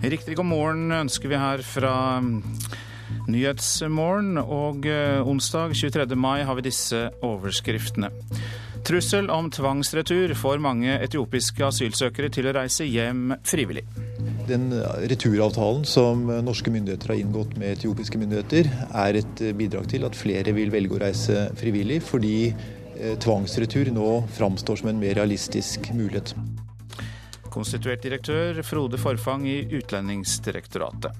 Riktig god morgen ønsker vi her fra Nyhetsmorgen. Og eh, onsdag 23. mai har vi disse overskriftene. Trussel om tvangsretur får mange etiopiske asylsøkere til å reise hjem frivillig. Den returavtalen som norske myndigheter har inngått med etiopiske myndigheter, er et bidrag til at flere vil velge å reise frivillig, fordi tvangsretur nå framstår som en mer realistisk mulighet. Konstituert direktør Frode Forfang i Utlendingsdirektoratet.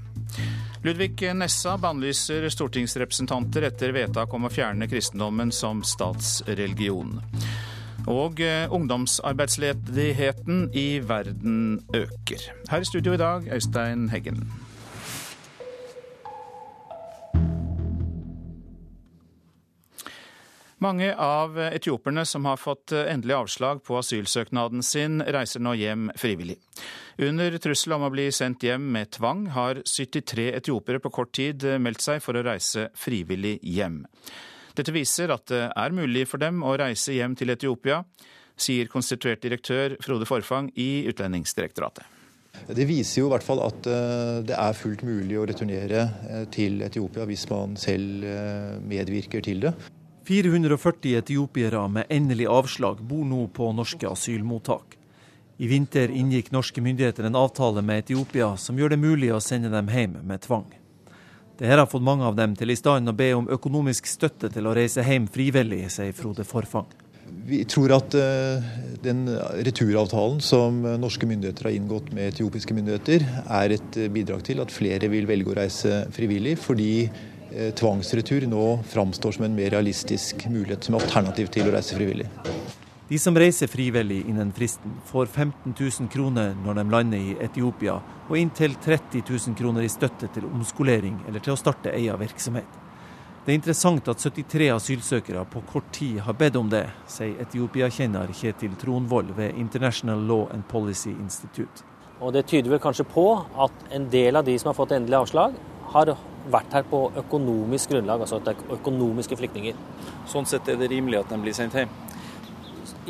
Ludvig Nessa bannlyser stortingsrepresentanter etter vedtak om å fjerne kristendommen som statsreligion. Og eh, ungdomsarbeidsledigheten i verden øker. Her i studio i dag, Øystein Heggen. Mange av etioperne som har fått endelig avslag på asylsøknaden sin, reiser nå hjem frivillig. Under trussel om å bli sendt hjem med tvang, har 73 etiopere på kort tid meldt seg for å reise frivillig hjem. Dette viser at det er mulig for dem å reise hjem til Etiopia, sier konstituert direktør Frode Forfang i Utlendingsdirektoratet. Det viser jo i hvert fall at eh, det er fullt mulig å returnere eh, til Etiopia hvis man selv eh, medvirker til det. 440 etiopiere med endelig avslag bor nå på norske asylmottak. I vinter inngikk norske myndigheter en avtale med Etiopia som gjør det mulig å sende dem hjem med tvang. Dette har fått mange av dem til i stand å be om økonomisk støtte til å reise hjem frivillig, sier Frode Forfang. Vi tror at uh, den returavtalen som norske myndigheter har inngått med etiopiske myndigheter, er et bidrag til at flere vil velge å reise frivillig, fordi Eh, tvangsretur nå framstår som en mer realistisk mulighet som alternativ til å reise frivillig. De som reiser frivillig innen fristen, får 15 000 kroner når de lander i Etiopia, og inntil 30 000 kroner i støtte til omskolering eller til å starte egen virksomhet. Det er interessant at 73 asylsøkere på kort tid har bedt om det, sier Etiopia-kjenner Kjetil Tronvoll ved International Law and Policy Institute. Og Det tyder vel kanskje på at en del av de som har fått endelig avslag, har vært her på økonomisk grunnlag, altså at det er økonomiske flyktninger. Sånn sett er det rimelig at de blir sendt hjem?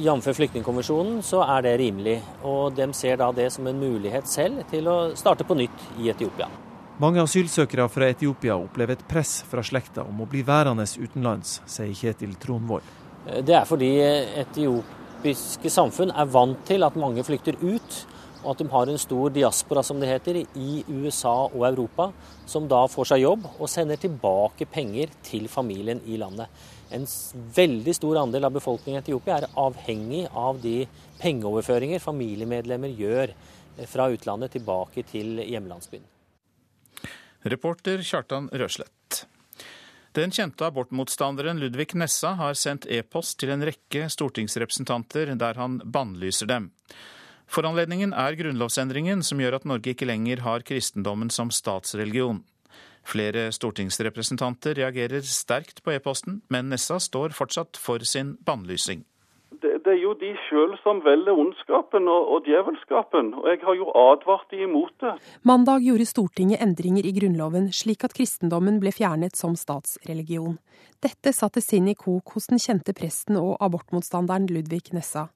Jf. flyktningkonvensjonen så er det rimelig. Og de ser da det som en mulighet selv til å starte på nytt i Etiopia. Mange asylsøkere fra Etiopia opplever et press fra slekta om å bli værende utenlands, sier Kjetil Tronvoll. Det er fordi etiopiske samfunn er vant til at mange flykter ut og at de har en stor diaspora, som det heter, i USA og Europa, som da får seg jobb og sender tilbake penger til familien i landet. En veldig stor andel av befolkningen i Etiopia er avhengig av de pengeoverføringer familiemedlemmer gjør fra utlandet tilbake til hjemlandsbyen. Reporter Kjartan Røslett. Den kjente abortmotstanderen Ludvig Nessa har sendt e-post til en rekke stortingsrepresentanter der han bannlyser dem. Foranledningen er grunnlovsendringen som gjør at Norge ikke lenger har kristendommen som statsreligion. Flere stortingsrepresentanter reagerer sterkt på e-posten, men Nessa står fortsatt for sin bannlysing. Det, det, er jo de sjøl som velger ondskapen og, og, djevelskapen, og jeg har jo advart de imot det. Mandag gjorde Stortinget endringer i Grunnloven slik at kristendommen ble fjernet som statsreligion. Dette satte sinn i kok hos den kjente presten og abortmotstanderen Ludvig Nessa.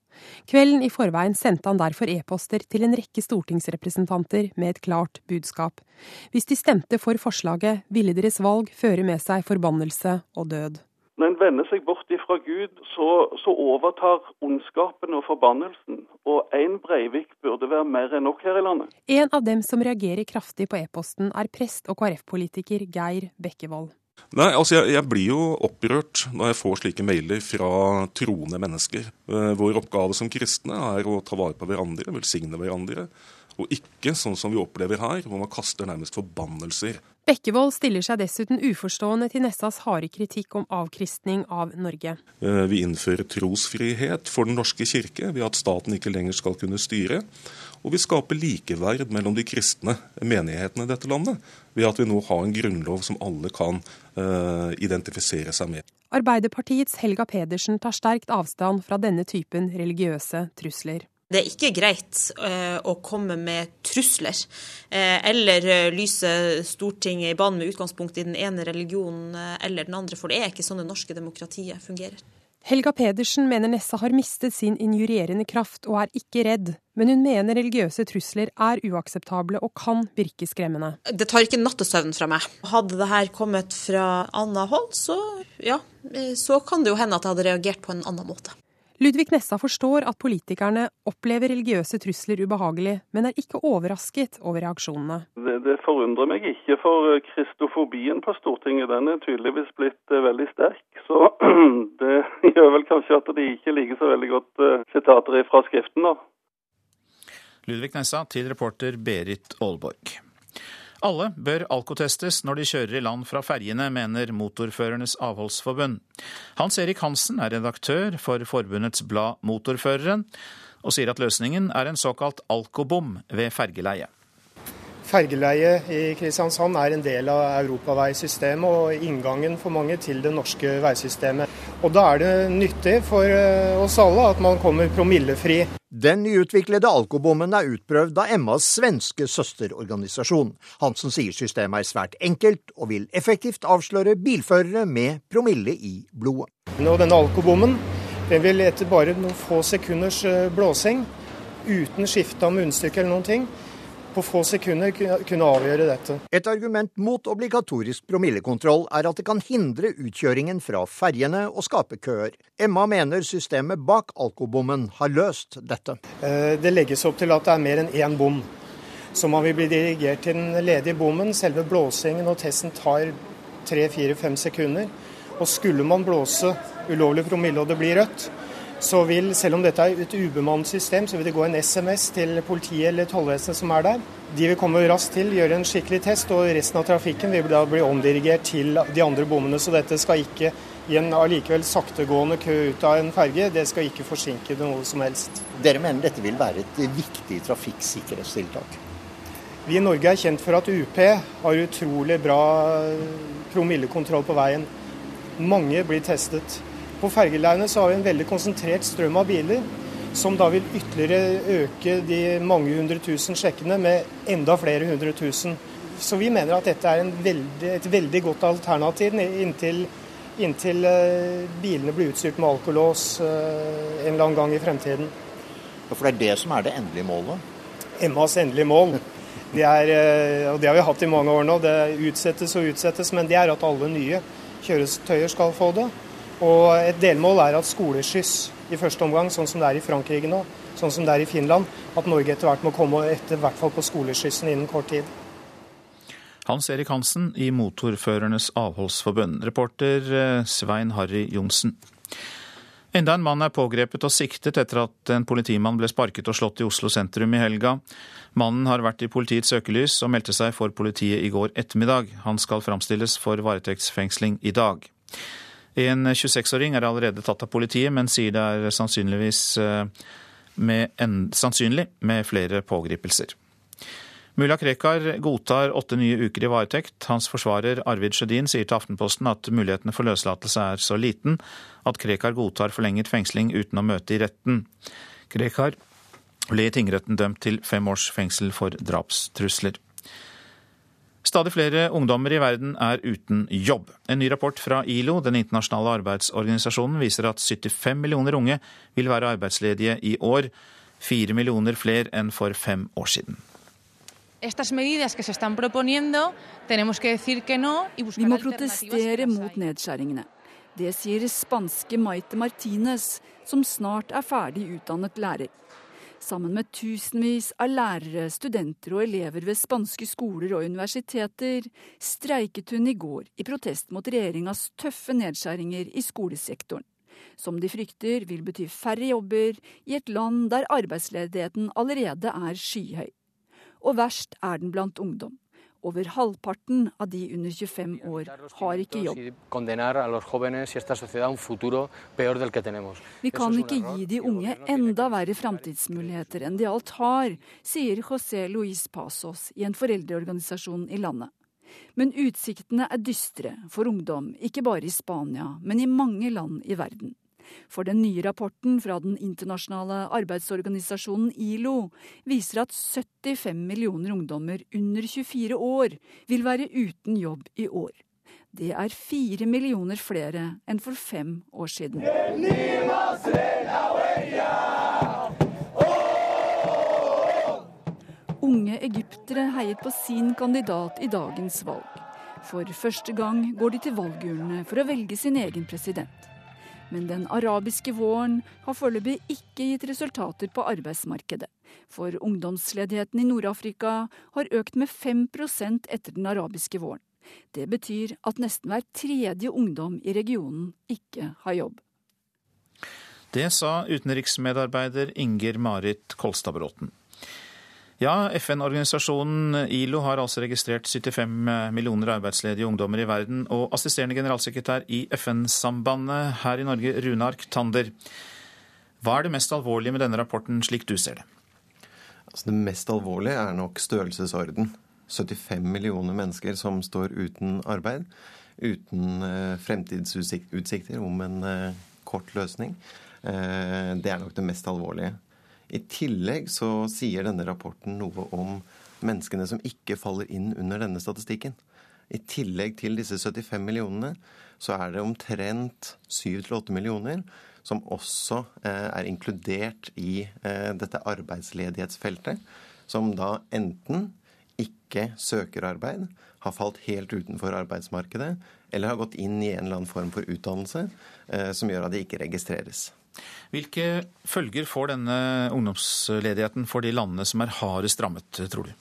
Kvelden i forveien sendte han derfor e-poster til en rekke stortingsrepresentanter med et klart budskap. Hvis de stemte for forslaget, ville deres valg føre med seg forbannelse og død. Når en vender seg bort ifra Gud, så, så overtar ondskapen og forbannelsen. Og én Breivik burde være mer enn nok her i landet. En av dem som reagerer kraftig på e-posten, er prest og KrF-politiker Geir Bekkevold. Nei, altså jeg, jeg, blir jo opprørt når jeg får slike mailer fra troende mennesker. Eh, vår oppgave som kristne er å ta vare på hverandre, velsigne hverandre. Og ikke sånn som vi opplever her, hvor man kaster nærmest forbannelser. Bekkevold stiller seg dessuten uforstående til Nessas harde kritikk om avkristning av Norge. Eh, vi innfører trosfrihet for Den norske kirke ved at staten ikke lenger skal kunne styre. Og vi skaper likeverd mellom de kristne menighetene i dette landet ved at vi nå har en grunnlov som alle kan uh, identifisere seg med. Arbeiderpartiets Helga Pedersen tar sterkt avstand fra denne typen religiøse trusler. Det er ikke greit uh, å komme med trusler uh, eller uh, lyse Stortinget i banen med utgangspunkt i den ene religionen eller den andre, for det er ikke sånn det norske demokratiet fungerer. Helga Pedersen mener Nessa har mistet sin injurierende kraft og er ikke redd, men hun mener religiøse trusler er uakseptable og kan virke skremmende. Det tar ikke nattesøvn fra meg. Hadde det her kommet fra annet hold, så ja, så kan det jo hende at jeg hadde reagert på en annen måte. Ludvig Nessa forstår at politikerne opplever religiøse trusler ubehagelig, men er ikke overrasket over reaksjonene. Det, det forundrer meg ikke, for eh, kristofobien på Stortinget den er tydeligvis blitt eh, veldig sterk. Så det gjør vel kanskje at de ikke liker så veldig godt uh, sitater fra Skriften. da. Ludvig Nessa til reporter Berit Aalborg. Alle bør alkotestes når de kjører i land fra ferjene, mener Motorførernes avholdsforbund. Hans Erik Hansen er redaktør for forbundets blad Motorføreren, og sier at løsningen er en såkalt alkobom ved fergeleie. Fergeleie i Kristiansand er en del av europaveisystemet og inngangen for mange til det norske veisystemet. Og Da er det nyttig for eh, oss alle at man kommer promillefri. Den nyutviklede alkobommen er utprøvd av Emmas svenske søsterorganisasjon. Hansen sier systemet er svært enkelt og vil effektivt avsløre bilførere med promille i blodet. Og denne alkobommen den vil etter bare noen få sekunders eh, blåsing, uten skifte av munnstykke eller noen ting, på få sekunder kunne avgjøre dette. Et argument mot obligatorisk promillekontroll er at det kan hindre utkjøringen fra ferjene og skape køer. Emma mener systemet bak alkobommen har løst dette. Eh, det legges opp til at det er mer enn én bom. Så man vil bli dirigert til den ledige bommen. Selve blåsingen og testen tar tre, fire, fem sekunder. Og skulle man blåse ulovlig promille og det blir rødt, så vil, selv om dette er et ubemannet system, så vil det gå en SMS til politiet eller tollvesenet som er der. De vil komme raskt til, gjøre en skikkelig test, og resten av trafikken vil da bli omdirigert til de andre bommene. Så dette skal ikke i en allikevel saktegående kø ut av en ferge, det skal ikke forsinke det noe som helst. Dere mener dette vil være et viktig trafikksikkerhetstiltak? Vi i Norge er kjent for at UP har utrolig bra promillekontroll på veien. Mange blir testet. På fergeleiene så har vi en veldig konsentrert strøm av biler, som da vil ytterligere øke de mange hundre tusen sjekkene med enda flere hundre tusen. Så vi mener at dette er veldig, et veldig godt alternativ inntil, inntil uh, bilene blir utstyrt med alkolås uh, en eller annen gang i fremtiden. For det er det som er det endelige målet? Emmas endelige mål. Det er, uh, og det har vi hatt i mange år nå. Det utsettes og utsettes, men det er at alle nye kjøretøyer skal få det. Og et delmål er at skoleskyss i første omgang, sånn som det er i Frankrike nå, sånn som det er i Finland, at Norge etter hvert må komme etter hvert fall på skoleskyssen innen kort tid. Hans Erik Hansen i Motorførernes avholdsforbund. Reporter eh, Svein Harry Johnsen. Enda en mann er pågrepet og siktet etter at en politimann ble sparket og slått i Oslo sentrum i helga. Mannen har vært i politiets søkelys og meldte seg for politiet i går ettermiddag. Han skal framstilles for varetektsfengsling i dag. En 26-åring er allerede tatt av politiet, men sier det er sannsynligvis eh, med en, sannsynlig med flere pågripelser. Mulla Krekar godtar åtte nye uker i varetekt. Hans forsvarer Arvid Sjødin sier til Aftenposten at mulighetene for løslatelse er så liten at Krekar godtar forlenget fengsling uten å møte i retten. Krekar ble i tingretten dømt til fem års fengsel for drapstrusler. Stadig flere ungdommer i verden er uten jobb. En ny rapport fra ILO, den internasjonale arbeidsorganisasjonen, viser at 75 millioner unge vil være arbeidsledige i år. Fire millioner flere enn for fem år siden. Vi må protestere mot nedskjæringene. Det sier spanske Maite Martinez, som snart er ferdig utdannet lærer. Sammen med tusenvis av lærere, studenter og elever ved spanske skoler og universiteter streiket hun i går i protest mot regjeringas tøffe nedskjæringer i skolesektoren, som de frykter vil bety færre jobber i et land der arbeidsledigheten allerede er skyhøy. Og verst er den blant ungdom. Over halvparten av de under 25 år har ikke jobb. Vi kan ikke gi de unge enda verre framtidsmuligheter enn de alt har, sier José Luis Pasos i en foreldreorganisasjon i landet. Men utsiktene er dystre for ungdom, ikke bare i Spania, men i mange land i verden. For den nye rapporten fra den internasjonale arbeidsorganisasjonen ILO viser at 75 millioner ungdommer under 24 år vil være uten jobb i år. Det er fire millioner flere enn for fem år siden. Unge egyptere heiet på sin kandidat i dagens valg. For første gang går de til valgurnene for å velge sin egen president. Men den arabiske våren har foreløpig ikke gitt resultater på arbeidsmarkedet. For ungdomsledigheten i Nord-Afrika har økt med 5% etter den arabiske våren. Det betyr at nesten hver tredje ungdom i regionen ikke har jobb. Det sa utenriksmedarbeider Inger Marit Kolstadbråten. Ja, FN-organisasjonen ILO har altså registrert 75 millioner arbeidsledige ungdommer i verden. Og assisterende generalsekretær i FN-sambandet her i Norge, Runark Tander. Hva er det mest alvorlige med denne rapporten, slik du ser det? Altså det mest alvorlige er nok størrelsesorden. 75 millioner mennesker som står uten arbeid. Uten eh, fremtidsutsikter om en eh, kort løsning. Eh, det er nok det mest alvorlige. I tillegg så sier denne rapporten noe om menneskene som ikke faller inn under denne statistikken. I tillegg til disse 75 millionene, så er det omtrent 7-8 millioner som også eh, er inkludert i eh, dette arbeidsledighetsfeltet. Som da enten ikke søker arbeid, har falt helt utenfor arbeidsmarkedet, eller har gått inn i en eller annen form for utdannelse eh, som gjør at de ikke registreres. Hvilke følger får denne ungdomsledigheten for de landene som er hardest rammet, tror du?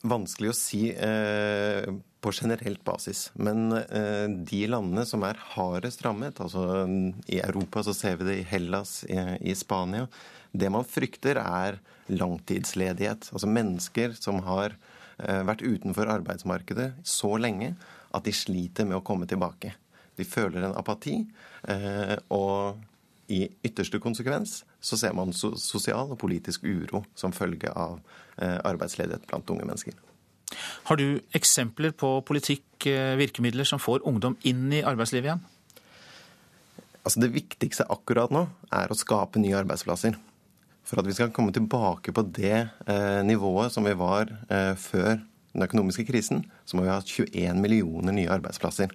Vanskelig å si eh, på generelt basis. Men eh, de landene som er hardest rammet, altså i Europa så ser vi det i Hellas, i, i Spania, det man frykter er langtidsledighet. Altså mennesker som har eh, vært utenfor arbeidsmarkedet så lenge at de sliter med å komme tilbake. De føler en apati, eh, og i ytterste konsekvens så ser man sosial og politisk uro som følge av eh, arbeidsledighet blant unge mennesker. Har du eksempler på politikk, eh, virkemidler, som får ungdom inn i arbeidslivet igjen? Altså Det viktigste akkurat nå er å skape nye arbeidsplasser. For at vi skal komme tilbake på det eh, nivået som vi var eh, før den økonomiske krisen, så må vi ha 21 millioner nye arbeidsplasser.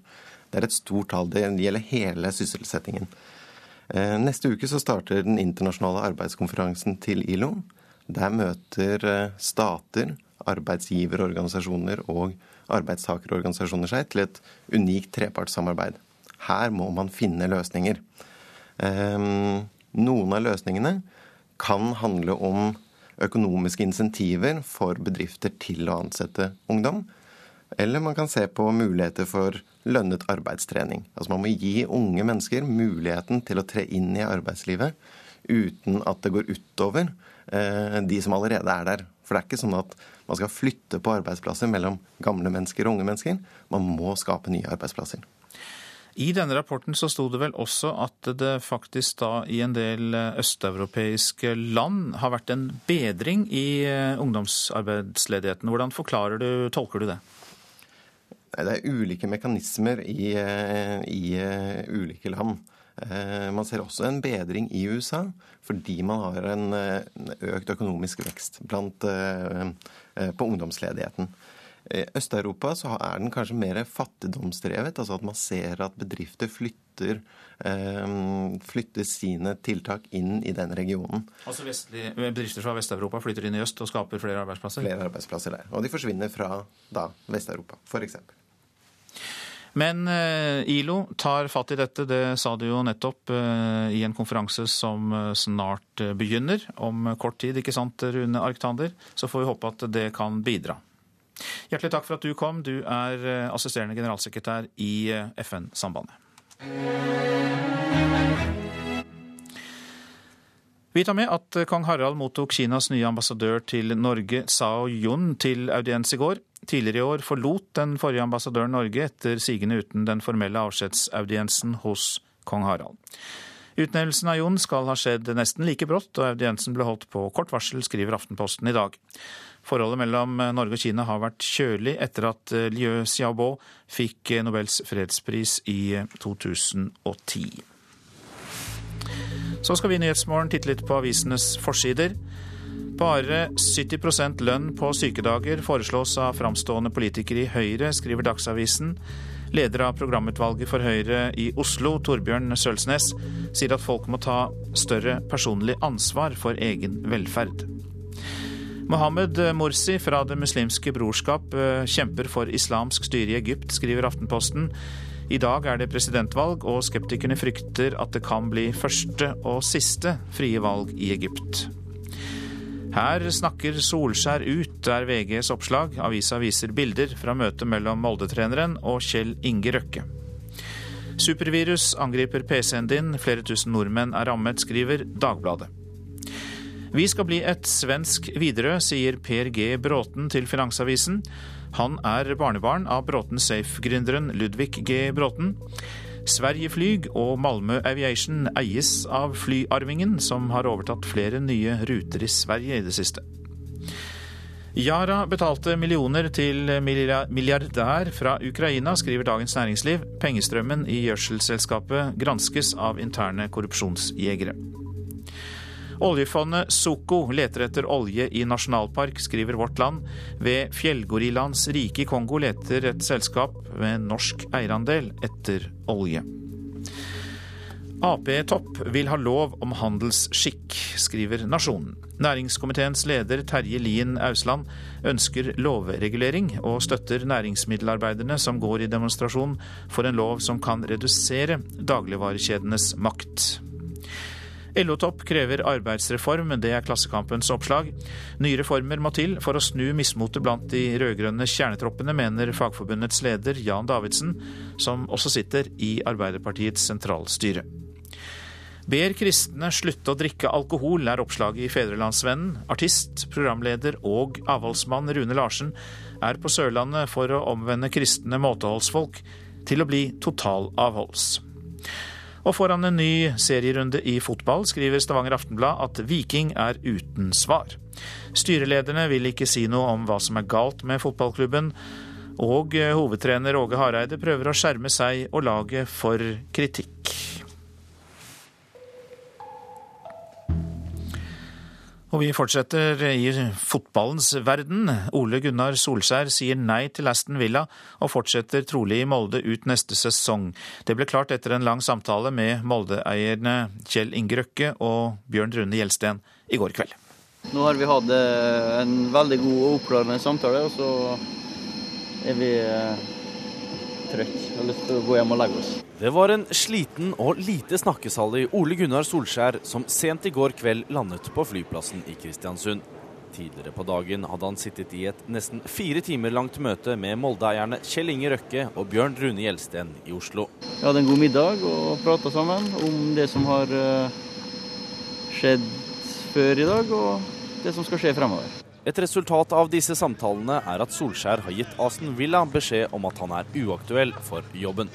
Det er et stort tall. Det gjelder hele sysselsettingen. Eh, neste uke så starter den internasjonale arbeidskonferansen til ILO. Der møter eh, stater, arbeidsgiverorganisasjoner og arbeidstakerorganisasjoner seg til et unikt trepartssamarbeid. Her må man finne løsninger. Eh, noen av løsningene kan handle om økonomiske insentiver for bedrifter til å ansette ungdom. Eller man kan se på muligheter for lønnet arbeidstrening. Altså Man må gi unge mennesker muligheten til å tre inn i arbeidslivet uten at det går utover eh, de som allerede er der. For det er ikke sånn at man skal flytte på arbeidsplasser mellom gamle mennesker og unge mennesker. Man må skape nye arbeidsplasser. I denne rapporten så sto det vel også at det faktisk da i en del østeuropeiske land har vært en bedring i eh, ungdomsarbeidsledigheten. Hvordan forklarer du, tolker du det? Det er ulike mekanismer i, eh, i uh, ulike land. Uh, man ser også en bedring i USA fordi man har en økt økonomisk vekst blant, på ungdomsledigheten. I Øst-Europa så er den kanskje mer fattigdomsdrevet. altså At man ser at bedrifter flytter, flytter sine tiltak inn i den regionen. Altså vestlige, Bedrifter fra Vest-Europa flytter inn i øst og skaper flere arbeidsplasser? Flere arbeidsplasser der. Og de forsvinner fra da Vest-Europa, f.eks. Men eh, ILO tar fatt i dette, det sa du jo nettopp eh, i en konferanse som eh, snart begynner, om kort tid, ikke sant Rune Arktander? Så får vi håpe at det kan bidra. Hjertelig takk for at du kom. Du er assisterende generalsekretær i FN-sambandet. Vi tar med at kong Harald mottok Kinas nye ambassadør til Norge, Sao Yun, til audiens i går. Tidligere i år forlot den forrige ambassadøren Norge etter sigende uten den formelle avskjedsaudiensen hos kong Harald. Utnevnelsen av Jon skal ha skjedd nesten like brått, og audiensen ble holdt på kort varsel, skriver Aftenposten i dag. Forholdet mellom Norge og Kina har vært kjølig etter at Liu Xiaobo fikk Nobels fredspris i 2010. Så skal vi i Nyhetsmorgen titte litt på avisenes forsider. Bare 70% lønn på sykedager foreslås av framstående politikere i Høyre, skriver Dagsavisen. Leder av programutvalget for Høyre i Oslo, Torbjørn Sølsnes, sier at folk må ta større personlig ansvar for egen velferd. Mohammed Morsi fra Det muslimske brorskap eh, kjemper for islamsk styre i Egypt, skriver Aftenposten. I dag er det presidentvalg, og skeptikerne frykter at det kan bli første og siste frie valg i Egypt. Her snakker Solskjær ut, er VGs oppslag. Avisa viser bilder fra møtet mellom Molde-treneren og Kjell Inge Røkke. Supervirus angriper PC-en din, flere tusen nordmenn er rammet, skriver Dagbladet. Vi skal bli et svensk Widerøe, sier Per G. Bråten til Finansavisen. Han er barnebarn av Bråten Safe-gründeren Ludvig G. Bråten. Sverige Flyg og Malmö Aviation eies av flyarvingen, som har overtatt flere nye ruter i Sverige i det siste. Yara betalte millioner til milliardær fra Ukraina, skriver Dagens Næringsliv. Pengestrømmen i gjødselselskapet granskes av interne korrupsjonsjegere. Oljefondet Soko leter etter olje i nasjonalpark, skriver Vårt Land. Ved fjellgorillaens rike i Kongo leter et selskap med norsk eierandel etter olje. Ap-topp vil ha lov om handelsskikk, skriver Nasjonen. Næringskomiteens leder Terje Lien Ausland ønsker lovregulering, og støtter næringsmiddelarbeiderne som går i demonstrasjon for en lov som kan redusere dagligvarekjedenes makt. LO-topp krever arbeidsreform, det er Klassekampens oppslag. Nye reformer må til for å snu mismotet blant de rød-grønne kjernetroppene, mener Fagforbundets leder Jan Davidsen, som også sitter i Arbeiderpartiets sentralstyre. Ber kristne slutte å drikke alkohol, er oppslaget i Fedrelandsvennen. Artist, programleder og avholdsmann Rune Larsen er på Sørlandet for å omvende kristne måteholdsfolk til å bli totalavholds. Og foran en ny serierunde i fotball skriver Stavanger Aftenblad at Viking er uten svar. Styrelederne vil ikke si noe om hva som er galt med fotballklubben, og hovedtrener Åge Hareide prøver å skjerme seg og laget for kritikk. Og vi fortsetter i fotballens verden. Ole Gunnar Solskjær sier nei til Aston Villa og fortsetter trolig i Molde ut neste sesong. Det ble klart etter en lang samtale med Molde-eierne Kjell Inge Røkke og Bjørn Rune Gjelsten i går kveld. Nå har vi hatt eh, en veldig god og oppklarende samtale, og så er vi eh, trøtt Jeg har lyst til å gå hjem og legge oss. Det var en sliten og lite snakkesalig Ole Gunnar Solskjær som sent i går kveld landet på flyplassen i Kristiansund. Tidligere på dagen hadde han sittet i et nesten fire timer langt møte med Molde-eierne Kjell Inge Røkke og Bjørn Rune Gjelsten i Oslo. Vi hadde en god middag og prata sammen om det som har eh, skjedd før i dag, og det som skal skje fremover. Et resultat av disse samtalene er at Solskjær har gitt Aston Villa beskjed om at han er uaktuell for jobben.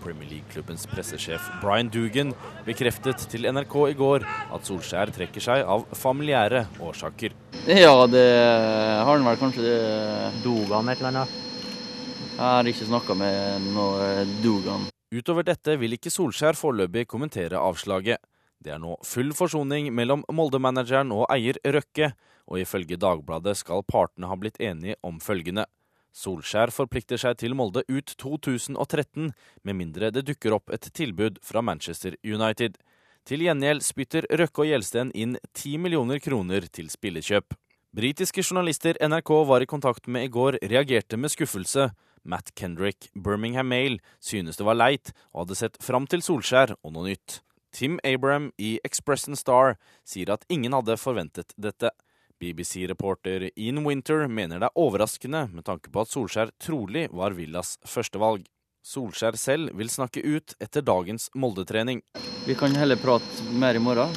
Premier League-klubbens pressesjef Brian Dugan bekreftet til NRK i går at Solskjær trekker seg av familiære årsaker. Ja, det har han vel kanskje. Dogan et eller annet? Jeg har ikke snakka med noe Dogan. Utover dette vil ikke Solskjær foreløpig kommentere avslaget. Det er nå full forsoning mellom Molde-manageren og eier Røkke, og ifølge Dagbladet skal partene ha blitt enige om følgende. Solskjær forplikter seg til Molde ut 2013, med mindre det dukker opp et tilbud fra Manchester United. Til gjengjeld spytter Røkke og Gjelsten inn 10 millioner kroner til spillekjøp. Britiske journalister NRK var i kontakt med i går, reagerte med skuffelse. Matt Kendrick, Birmingham Mail, synes det var leit, og hadde sett fram til Solskjær og noe nytt. Tim Abraham i Express and Star sier at ingen hadde forventet dette. BBC-reporter Ian Winter mener det er overraskende med tanke på at Solskjær trolig var Villas førstevalg. Solskjær selv vil snakke ut etter dagens Molde-trening. Vi kan heller prate mer i morgen,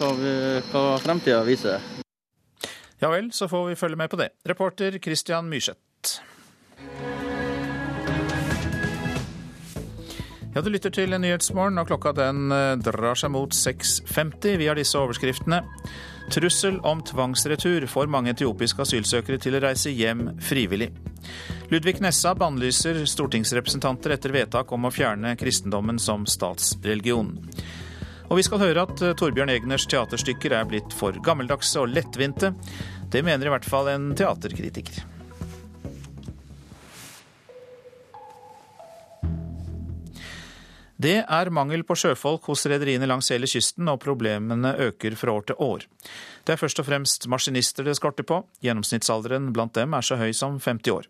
hva, vi, hva fremtida viser. Ja vel, så får vi følge med på det. Reporter Christian Myrseth. Ja, Du lytter til Nyhetsmorgen, og klokka den eh, drar seg mot 6.50. Vi har disse overskriftene. Trussel om tvangsretur får mange etiopiske asylsøkere til å reise hjem frivillig. Ludvig Nessa bannlyser stortingsrepresentanter etter vedtak om å fjerne kristendommen som statsreligion. Og vi skal høre at Torbjørn Egners teaterstykker er blitt for gammeldagse og lettvinte. Det mener i hvert fall en teaterkritiker. Det er mangel på sjøfolk hos rederiene langs hele kysten, og problemene øker fra år til år. Det er først og fremst maskinister det skorter på. Gjennomsnittsalderen blant dem er så høy som 50 år.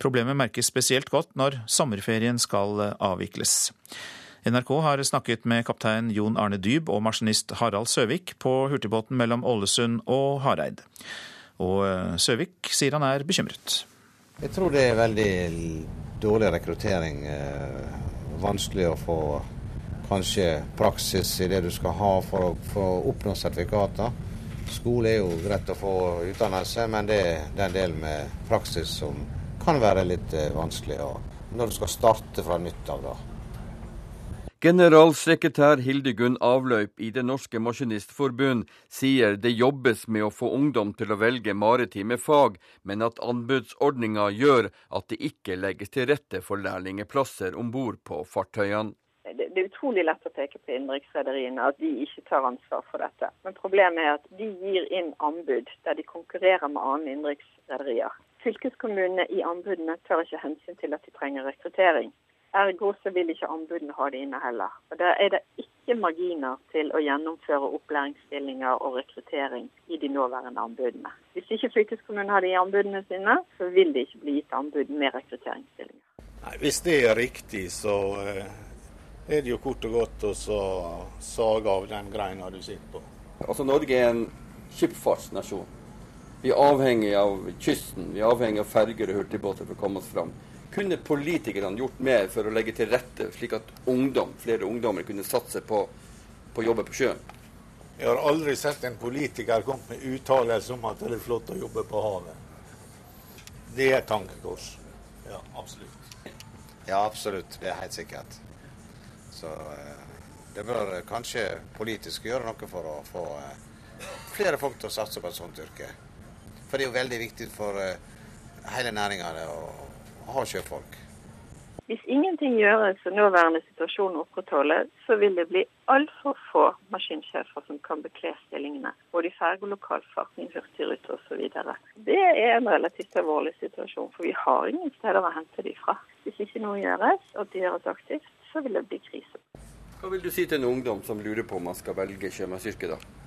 Problemet merkes spesielt godt når sommerferien skal avvikles. NRK har snakket med kaptein Jon Arne Dyb og maskinist Harald Søvik på hurtigbåten mellom Ålesund og Hareid. Og eh, Søvik sier han er bekymret. Jeg tror det er veldig dårlig rekruttering eh, vanskelig å få kanskje praksis i det du skal ha for å, for å oppnå sertifikater. Skole er jo greit å få utdannelse, men det, er en del med praksis som kan være litt vanskelig. vanskelig. når du skal starte fra nytt av, da. Generalsekretær Hildegunn Avløyp i Det norske maskinistforbund sier det jobbes med å få ungdom til å velge maritime fag, men at anbudsordninga gjør at det ikke legges til rette for lærlingeplasser om bord på fartøyene. Det er utrolig lett å peke på innenriksrederiene at de ikke tar ansvar for dette. Men problemet er at de gir inn anbud der de konkurrerer med andre innenriksrederier. Fylkeskommunene i anbudene tar ikke hensyn til at de trenger rekruttering. Ergo så vil ikke anbudene ha det inne heller. Og Da er det ikke marginer til å gjennomføre opplæringsstillinger og rekruttering i de nåværende anbudene. Hvis ikke fylkeskommunen har det i anbudene sine, så vil det ikke bli gitt anbud med rekrutteringsstillinger. Nei, hvis det er riktig, så eh, er det jo kort og godt å sage av den greina du sitter på. Altså Norge er en skipsfartsnasjon. Vi er avhengig av kysten, vi er avhengig av ferger og hurtigbåter for å komme oss fram. Kunne politikerne gjort mer for å legge til rette, slik at ungdom, flere ungdommer kunne satse på, på å jobbe på sjøen? Jeg har aldri sett en politiker komme med uttalelse om at det er flott å jobbe på havet. Det er et tankekors. Ja, absolutt. Ja, absolutt. Det er helt sikkert. Så eh, det bør kanskje politisk gjøre noe for å få eh, flere folk til å satse på et sånt yrke. For det er jo veldig viktig for eh, hele næringa å ha sjøfolk. Hvis ingenting gjøres og nåværende situasjon opprettholdes, så vil det bli altfor få maskinsjefer som kan bekle stillingene. Både i ferge- og lokalfarten, hurtigruter osv. Det er en relativt alvorlig situasjon, for vi har ingen steder å hente de fra. Hvis ikke noe gjøres, og det gjøres aktivt, så vil det bli krise. Hva vil du si til en ungdom som lurer på om man skal velge sjømannsyrket, da?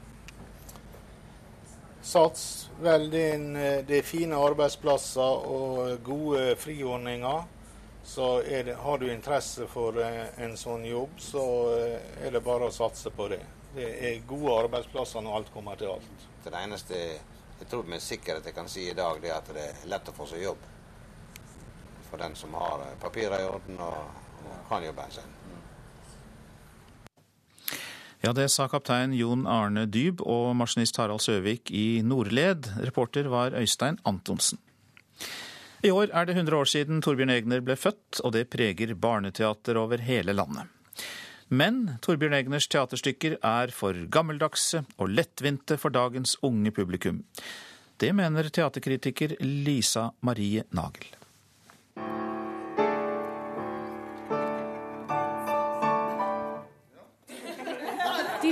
Sats veldig inn Det er fine arbeidsplasser og gode friordninger. Så det, har du interesse for eh, en sånn jobb, så eh, er det bare å satse på det. Det er gode arbeidsplasser når alt kommer til alt. Det eneste jeg tror med sikkerhet jeg kan si i dag, det er at det er lett å få seg jobb. For den som har eh, papirer i orden og, og kan jobben sin. Ja, det sa kaptein Jon Arne Dyb og maskinist Harald Søvik i Nordled. Reporter var Øystein Antonsen. I år er det 100 år siden Torbjørn Egner ble født, og det preger barneteater over hele landet. Men Torbjørn Egners teaterstykker er for gammeldagse og lettvinte for dagens unge publikum. Det mener teaterkritiker Lisa Marie Nagel.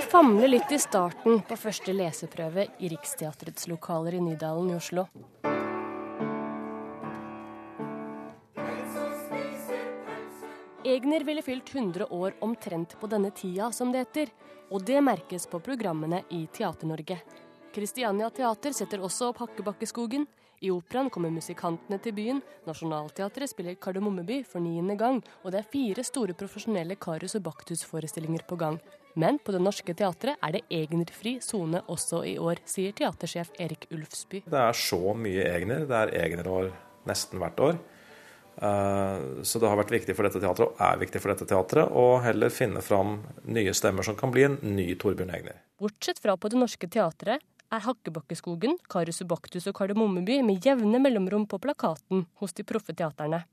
Famler litt i starten på første leseprøve i Riksteatrets lokaler i Nydalen i Oslo. Egner ville fylt 100 år omtrent på denne tida, som det heter. Og det merkes på programmene i Teater-Norge. Kristiania Teater setter også opp Hakkebakkeskogen. I operaen kommer musikantene til byen. Nationaltheatret spiller Kardemommeby for niende gang. Og det er fire store profesjonelle Karius og Baktus-forestillinger på gang. Men på Det Norske Teatret er det egnerfri sone også i år, sier teatersjef Erik Ulfsby. Det er så mye egner. Det er egnerår nesten hvert år. Så det har vært viktig for dette teatret, og er viktig for dette teatret, å heller finne fram nye stemmer som kan bli en ny Torbjørn Egner. Bortsett fra på Det Norske Teatret er Hakkebakkeskogen, Karius Baktus og Kardemommeby med jevne mellomrom på plakaten hos de proffe teaterne.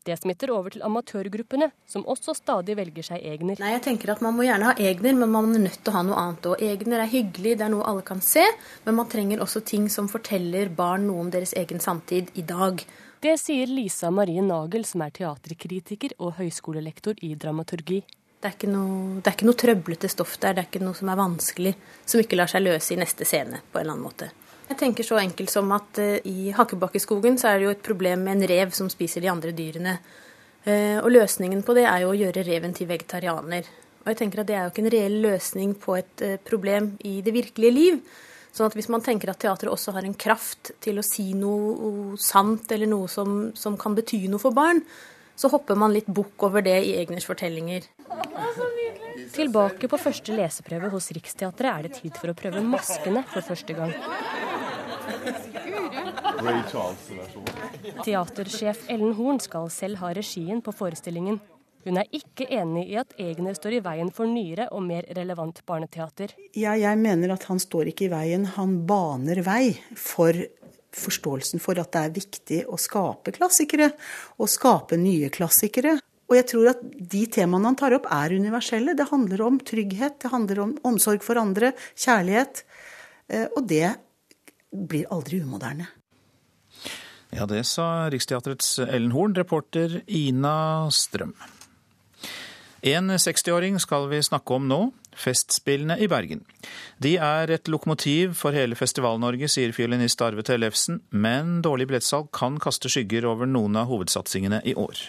Det smitter over til amatørgruppene, som også stadig velger seg Egner. Nei, jeg tenker at Man må gjerne ha Egner, men man er nødt til å ha noe annet òg. Egner er hyggelig, det er noe alle kan se, men man trenger også ting som forteller barn noe om deres egen samtid i dag. Det sier Lisa Marie Nagel, som er teaterkritiker og høyskolelektor i dramaturgi. Det er, ikke noe, det er ikke noe trøblete stoff der, det er ikke noe som er vanskelig, som ikke lar seg løse i neste scene på en eller annen måte. Jeg tenker så enkelt som at uh, i Hakkebakkeskogen så er det jo et problem med en rev som spiser de andre dyrene. Uh, og løsningen på det er jo å gjøre reven til vegetarianer. Og jeg tenker at det er jo ikke en reell løsning på et uh, problem i det virkelige liv. Sånn at hvis man tenker at teatret også har en kraft til å si noe sant, eller noe som, som kan bety noe for barn, så hopper man litt bukk over det i Egners fortellinger. Tilbake på første leseprøve hos Riksteatret er det tid for å prøve maskene for første gang. Teatersjef Ellen Horn skal selv ha regien på forestillingen. Hun er ikke enig i at Egner står i veien for nyere og mer relevant barneteater. Ja, jeg mener at han står ikke i veien, han baner vei for forståelsen for at det er viktig å skape klassikere, og skape nye klassikere. Og jeg tror at de temaene han tar opp, er universelle. Det handler om trygghet, det handler om omsorg for andre, kjærlighet. Eh, og det blir aldri umoderne. Ja, det sa Riksteatrets Ellen Horn, reporter Ina Strøm. En 60-åring skal vi snakke om nå. Festspillene i Bergen. De er et lokomotiv for hele Festival-Norge, sier fiolinist Arve Tellefsen, men dårlig billettsalg kan kaste skygger over noen av hovedsatsingene i år.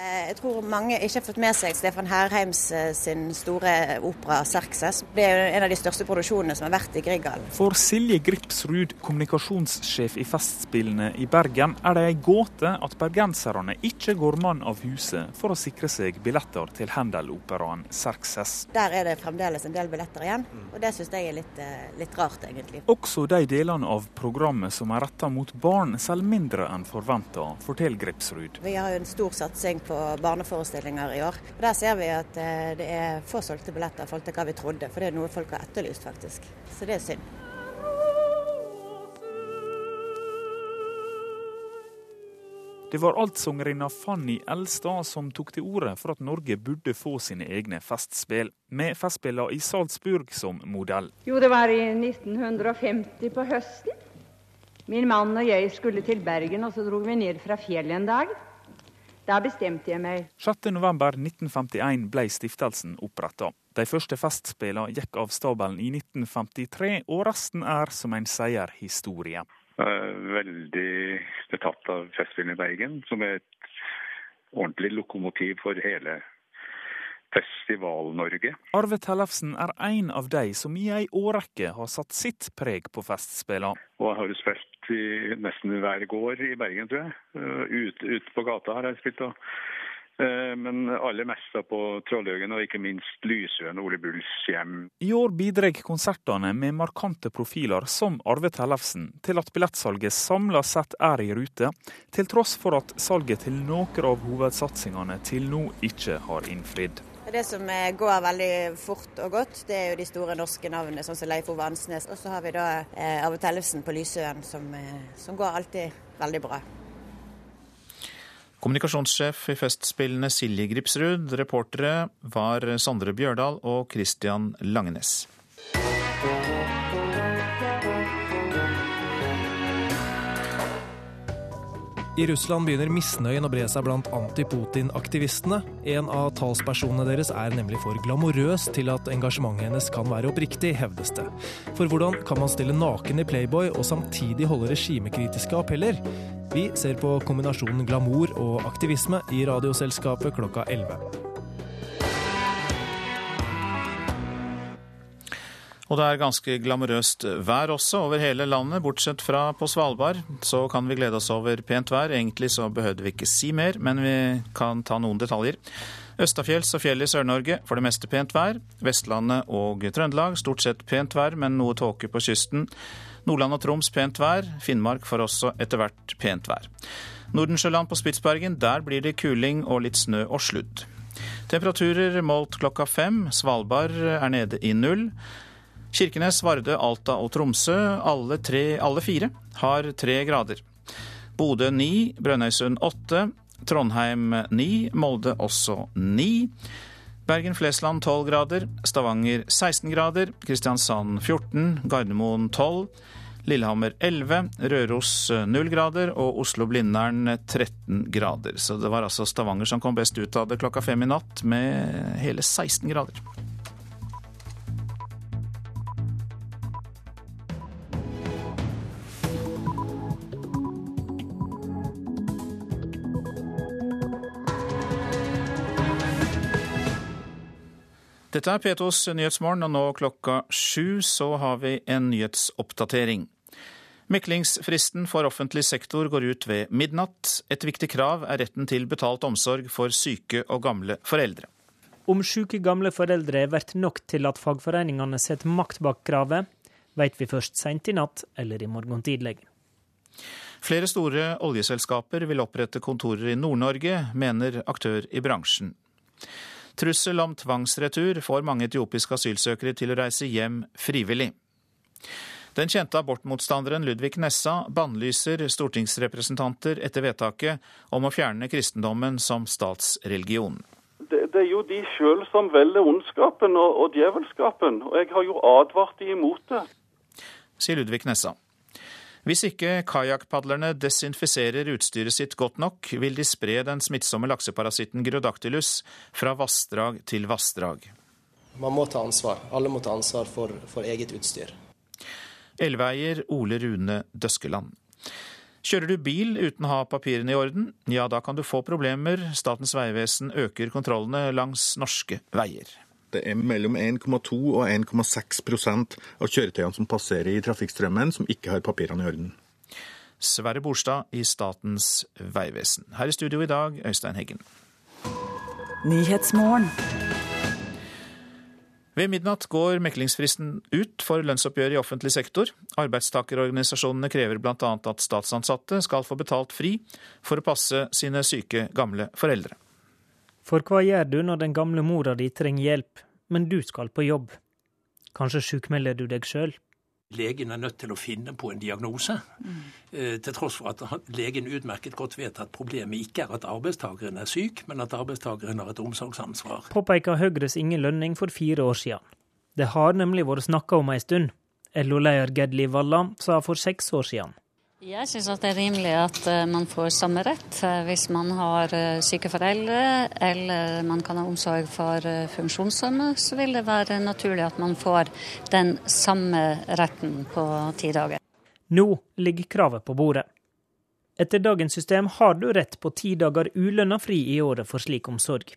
Eh, jeg tror mange ikke har fått med seg Stefan Herheims eh, sin store opera 'Serkses'. Det er en av de største produksjonene som har vært i Grieghallen. For Silje Gripsrud, kommunikasjonssjef i Festspillene i Bergen, er det ei gåte at bergenserne ikke går mann av huset for å sikre seg billetter til Handel-operaen 'Serkses'. Der er det fremdeles en del billetter igjen, og det syns jeg er litt, eh, litt, rart, egentlig. Også de delene av programmet som er retta mot barn, selger mindre enn forventa, forteller Gripsrud. Vi har jo en stor satsing på barneforestillinger i år. Og Der ser vi at eh, det er få solgte billetter i forhold til hva vi trodde, for det er noe folk har etterlyst, faktisk. Så det er synd. Det var altsangerinna Fanny Elstad som tok til orde for at Norge burde få sine egne festspill, med festspillene i Salzburg som modell. Jo, det var i 1950 på høsten. Min mann og jeg skulle til Bergen, og så dro vi ned fra fjellet en dag. Da bestemte jeg meg. 6.11.1951 ble stiftelsen oppretta. De første festspillene gikk av stabelen i 1953, og resten er som en seierhistorie. Veldig betatt av Festspillene i Bergen, som er et ordentlig lokomotiv for hele Festival-Norge. Arve Tellefsen er en av de som i ei årrekke har satt sitt preg på festspillene. Og jeg har jo spilt i nesten hver gård i Bergen, tror jeg. Ute eh, ut på gata har jeg spilt. da. Eh, men aller mest på Trollhaugen og ikke minst Lysøen, Ole Bulls hjem. I år bidrar konsertene med markante profiler som Arve Tellefsen til at billettsalget samla sett er i rute, til tross for at salget til noen av hovedsatsingene til nå ikke har innfridd. Det som eh, går veldig fort og godt, det er jo de store norske navnene, sånn som Leif Ove Ansnes. Og så har vi da eh, Arve Tellefsen på Lysøen, som, eh, som går alltid veldig bra. Kommunikasjonssjef i Festspillene Silje Gripsrud. Reportere var Sondre Bjørdal og Christian Langenes. I Russland begynner misnøyen å bre seg blant anti-Putin-aktivistene. En av talspersonene deres er nemlig for glamorøs til at engasjementet hennes kan være oppriktig, hevdes det. For hvordan kan man stille naken i Playboy og samtidig holde regimekritiske appeller? Vi ser på kombinasjonen glamour og aktivisme i Radioselskapet klokka 11. Og det er ganske glamorøst vær også over hele landet, bortsett fra på Svalbard. Så kan vi glede oss over pent vær. Egentlig så behøvde vi ikke si mer, men vi kan ta noen detaljer. Østafjells og fjell i Sør-Norge for det meste pent vær. Vestlandet og Trøndelag stort sett pent vær, men noe tåke på kysten. Nordland og Troms pent vær. Finnmark får også etter hvert pent vær. Nordensjøland på Spitsbergen, der blir det kuling og litt snø og sludd. Temperaturer målt klokka fem. Svalbard er nede i null. Kirkenes, Vardø, Alta og Tromsø, alle, tre, alle fire, har tre grader. Bodø ni, Brønnøysund åtte, Trondheim ni, Molde også ni. Bergen-Flesland 12 grader, Stavanger 16 grader, Kristiansand 14, Gardermoen 12, Lillehammer 11, Røros 0 grader. Og Oslo-Blindern 13 grader. Så det var altså Stavanger som kom best ut av det klokka fem i natt, med hele 16 grader. Dette er P2s Nyhetsmorgen, og nå klokka sju så har vi en nyhetsoppdatering. Meklingsfristen for offentlig sektor går ut ved midnatt. Et viktig krav er retten til betalt omsorg for syke og gamle foreldre. Om syke gamle foreldre verdt nok til at fagforeningene setter makt bak kravet, vet vi først seint i natt eller i morgen tidlig. Flere store oljeselskaper vil opprette kontorer i Nord-Norge, mener aktør i bransjen. Trussel om tvangsretur får mange etiopiske asylsøkere til å reise hjem frivillig. Den kjente abortmotstanderen Ludvig Nessa bannlyser stortingsrepresentanter etter vedtaket om å fjerne kristendommen som statsreligion. Det, det er jo de sjøl som velger ondskapen og, og djevelskapen, og jeg har jo advart de imot det. Sier Ludvig Nessa. Hvis ikke kajakkpadlerne desinfiserer utstyret sitt godt nok, vil de spre den smittsomme lakseparasitten gyrodactylus fra vassdrag til vassdrag. Man må ta ansvar. Alle må ta ansvar for, for eget utstyr. Elveeier Ole Rune Døskeland. Kjører du bil uten å ha papirene i orden, ja da kan du få problemer. Statens vegvesen øker kontrollene langs norske veier. Det er mellom 1,2 og 1,6% av kjøretøyene som passerer i trafikkstrømmen, som ikke har papirene i orden. Sverre Borstad i Statens vegvesen. Her i studio i dag, Øystein Heggen. Ved midnatt går meklingsfristen ut for lønnsoppgjøret i offentlig sektor. Arbeidstakerorganisasjonene krever bl.a. at statsansatte skal få betalt fri for å passe sine syke, gamle foreldre. For hva gjør du når den gamle mora di trenger hjelp, men du skal på jobb? Kanskje sjukmelder du deg sjøl? Legen er nødt til å finne på en diagnose, mm. til tross for at legen utmerket godt vet at problemet ikke er at arbeidstakeren er syk, men at arbeidstakeren har et omsorgsansvar. Påpeker Høyres Inge Lønning for fire år siden. Det har nemlig vært snakka om ei stund. LO-leder Gedli Valla sa for seks år siden. Jeg syns det er rimelig at eh, man får samme rett eh, hvis man har eh, syke foreldre eller man kan ha omsorg for funksjonshemmede. Så vil det være naturlig at man får den samme retten på ti dager. Nå ligger kravet på bordet. Etter dagens system har du rett på ti dager ulønna fri i året for slik omsorg.